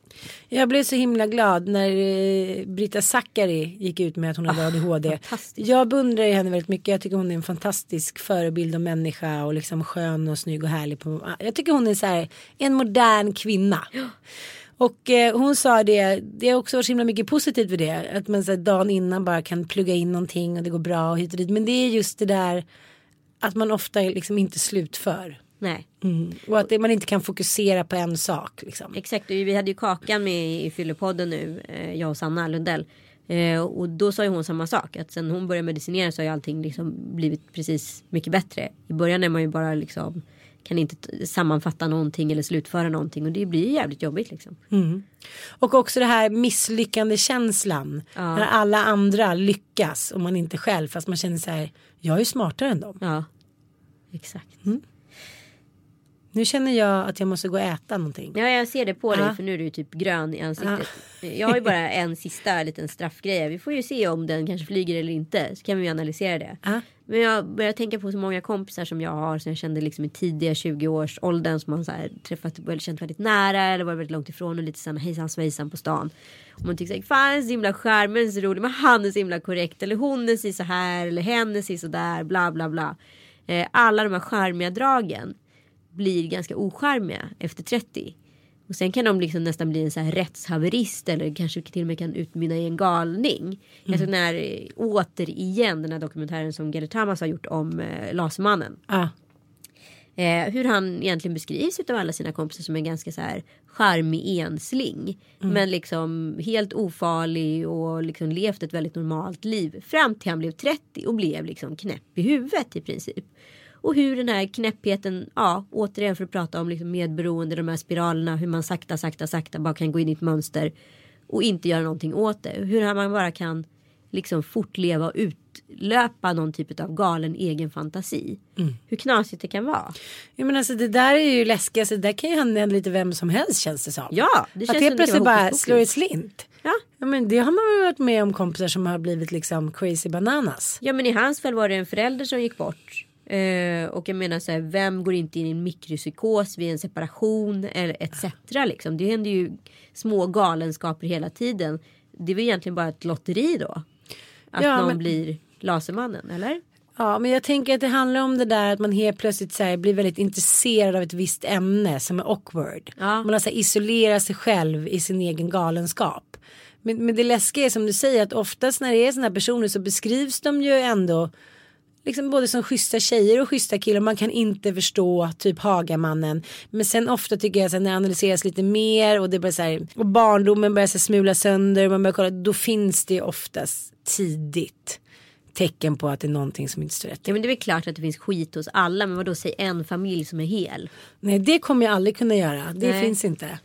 Speaker 1: Jag blev så himla glad när eh, Britta Zackari gick ut med att hon hade ADHD.
Speaker 2: fantastiskt.
Speaker 1: Jag beundrar henne väldigt mycket. Jag tycker hon är en fantastisk förebild och människa och liksom skön och snygg och härlig. På, jag tycker hon är så här, en modern kvinna. Och eh, hon sa det, det har också varit så himla mycket positivt för det. Att man så här, dagen innan bara kan plugga in någonting och det går bra och hit och dit. Men det är just det där att man ofta liksom inte slutför.
Speaker 2: Nej,
Speaker 1: Mm. Och att det, man inte kan fokusera på en sak. Liksom.
Speaker 2: exakt. Vi hade ju Kakan med i Fyllepodden nu, eh, jag och Sanna Lundell. Eh, och då sa ju hon samma sak. Att sen hon började medicinera så har ju allting liksom blivit precis mycket bättre. I början är man ju bara liksom kan inte sammanfatta någonting eller slutföra någonting och det blir jävligt jobbigt liksom.
Speaker 1: Och också det här misslyckandekänslan.
Speaker 2: Ja.
Speaker 1: När alla andra lyckas och man inte själv. Fast man känner så här, jag är ju smartare än dem.
Speaker 2: Ja, exakt.
Speaker 1: Nu känner jag att jag måste gå och äta någonting.
Speaker 2: Ja, jag ser det på dig
Speaker 1: Ja.
Speaker 2: för nu är du typ grön i ansiktet. Jag har ju bara *laughs* en sista liten straffgrej. Vi får ju se om den kanske flyger eller inte. Så kan vi analysera det.
Speaker 1: Ja.
Speaker 2: Men jag börjar tänka på så många kompisar som jag har som jag kände liksom i tidiga 20-årsåldern som man så här träffat eller känt väldigt nära eller varit väldigt långt ifrån och lite såhär hejsan svejsan på stan. Och man tycker såhär, fan är så himla charmig, så rolig, men han är så himla korrekt eller hon är si så här eller hen är si så där, bla bla bla. Eh, alla de här charmiga dragen blir ganska ocharmiga efter 30. Och sen kan de liksom nästan bli en så här rättshaverist eller kanske till och med kan utmynna i en galning. Mm. Tror när, återigen den här dokumentären som Gerrit Hamas har gjort om eh, Lasermannen.
Speaker 1: Ah.
Speaker 2: Eh, hur han egentligen beskrivs av alla sina kompisar som en ganska så här charmig ensling. Mm. Men liksom helt ofarlig och liksom levt ett väldigt normalt liv. Fram till han blev 30 och blev liksom knäpp i huvudet i princip. Och hur den här knäppheten, ja återigen för att prata om liksom medberoende, de här spiralerna, hur man sakta, sakta, sakta bara kan gå in i ett mönster och inte göra någonting åt det. Hur man bara kan liksom fortleva och utlöpa någon typ av galen egen fantasi. Mm. Hur knasigt det kan vara.
Speaker 1: Ja, men alltså, det där är ju läskigt, alltså, det där kan ju hända lite vem som helst känns det som.
Speaker 2: Ja, det känns
Speaker 1: Att helt plötsligt bara slår
Speaker 2: det
Speaker 1: slint.
Speaker 2: Ja.
Speaker 1: ja men det har man väl varit med om kompisar som har blivit liksom crazy bananas.
Speaker 2: Ja men i hans fall var det en förälder som gick bort. Uh, och jag menar så här, vem går inte in i en mikropsykos vid en separation eller etc. Liksom. Det händer ju små galenskaper hela tiden. Det är väl egentligen bara ett lotteri då. Att ja, någon men... blir Lasermannen, eller?
Speaker 1: Ja, men jag tänker att det handlar om det där att man helt plötsligt så här, blir väldigt intresserad av ett visst ämne som är awkward. Ja. Man har så här, isolerat sig själv i sin egen galenskap. Men, men det läskiga är som du säger att oftast när det är sådana här personer så beskrivs de ju ändå liksom både som schyssta tjejer och schyssta killar. Man kan inte förstå typ Hagamannen. Men sen ofta tycker jag att när det analyseras lite mer och det börjar så här, och barndomen börjar så smula sönder. Man börjar kolla, då finns det oftast tidigt tecken på att det är någonting som inte står rätt.
Speaker 2: Ja men det är väl klart att det finns skit hos alla. Men vadå säg en familj som är hel.
Speaker 1: Nej det kommer jag aldrig kunna göra. Det Nej. finns inte.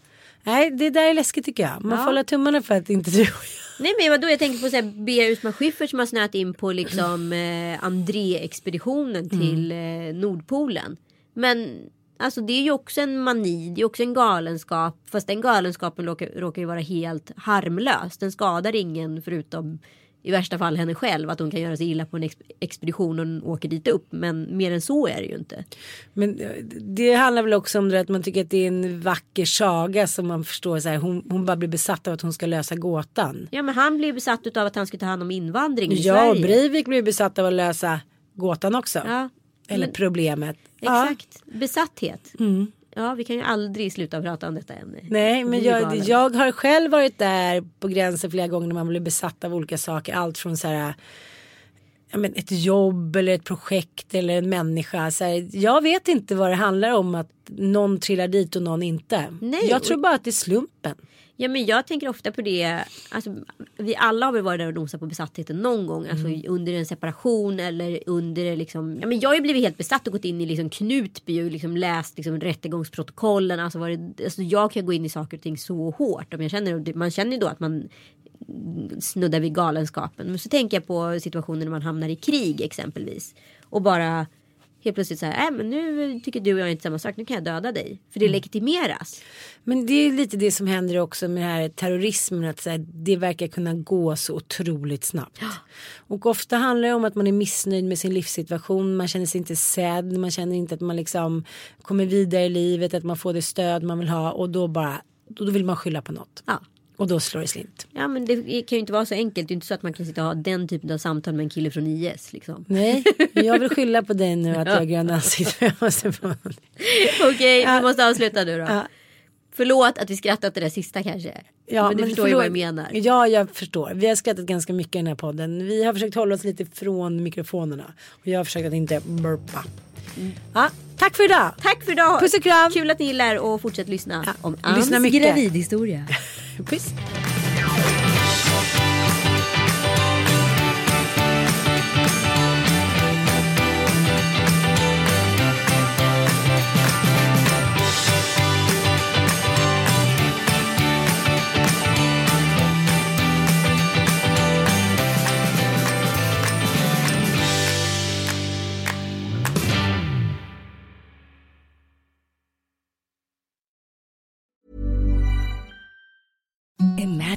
Speaker 1: Nej det där är läskigt tycker jag. Man ja. får hålla tummarna för att inte du och jag
Speaker 2: Nej men vadå jag tänker på så här, Bea Usman Schyffert som har snöat in på liksom *clears throat* eh, André-expeditionen mm. till mm. eh, Nordpolen. Men alltså det är ju också en mani, det är också en galenskap. Fast den galenskapen råkar, råkar ju vara helt harmlös. Den skadar ingen förutom i värsta fall henne själv att hon kan göra sig illa på en expedition och åker dit upp. Men mer än så är det ju inte.
Speaker 1: Men eh, det handlar väl också om det att man tycker att det är en vacker saga som man förstår så här. Hon, hon bara blir besatt av att hon ska lösa gåtan.
Speaker 2: Ja men han blir besatt av att han ska ta hand om invandring i
Speaker 1: ja,
Speaker 2: Sverige.
Speaker 1: Ja och Breivik blir besatt av att lösa gåtan också. Ja, Eller men, problemet.
Speaker 2: Exakt, ja. besatthet. Mm. Ja, vi kan ju aldrig sluta prata om detta ämne.
Speaker 1: Nej, men jag, jag, har själv varit där på gränsen flera gånger när man blir besatt av olika saker. Allt från så här ja, men ett jobb eller ett projekt eller en människa. Så här, jag vet inte vad det handlar om att någon trillar dit och någon inte. Nej, jag tror bara att det är slumpen.
Speaker 2: Ja men jag tänker ofta på det. Alltså, vi alla har väl varit där och nosat på besattheten någon gång. Alltså mm. under en separation eller under liksom. Ja men jag har ju blivit helt besatt och gått in i liksom Knutby och liksom läst liksom rättegångsprotokollen. Alltså, varit, alltså jag kan gå in i saker och ting så hårt. Om jag känner, man känner ju då att man snuddar vid galenskapen. Men så tänker jag på situationer när man hamnar i krig exempelvis. Och bara helt plötsligt så här, äh, men nu tycker du och jag inte samma sak, nu kan jag döda dig. För det mm. legitimeras.
Speaker 1: Men det är lite det som händer också med den här terrorismen, att så här, det verkar kunna gå så otroligt snabbt. Ja. Och ofta handlar det om att man är missnöjd med sin livssituation, man känner sig inte sedd, man känner inte att man liksom kommer vidare i livet, att man får det stöd man vill ha och då bara, då vill man skylla på något.
Speaker 2: Ja.
Speaker 1: Och då slår det slint.
Speaker 2: Ja men det kan ju inte vara så enkelt. Det är inte så att man kan sitta och ha den typen av samtal med en kille från IS. Liksom.
Speaker 1: Nej, jag vill skylla på dig nu att jag är grön ansikte.
Speaker 2: Okej, ja. vi måste avsluta nu då. Ja. Förlåt att vi skrattat det där sista kanske. Ja, men du men förstår ju vad jag menar.
Speaker 1: Ja, jag förstår. Vi har skrattat ganska mycket i den här podden. Vi har försökt hålla oss lite från mikrofonerna. Och jag har försökt att inte burpa. Ja, tack för idag.
Speaker 2: Tack för idag.
Speaker 1: Puss och kram.
Speaker 2: Kul att ni gillar och fortsätt lyssna ja, om Anns gravidhistoria. *laughs*
Speaker 1: Puss.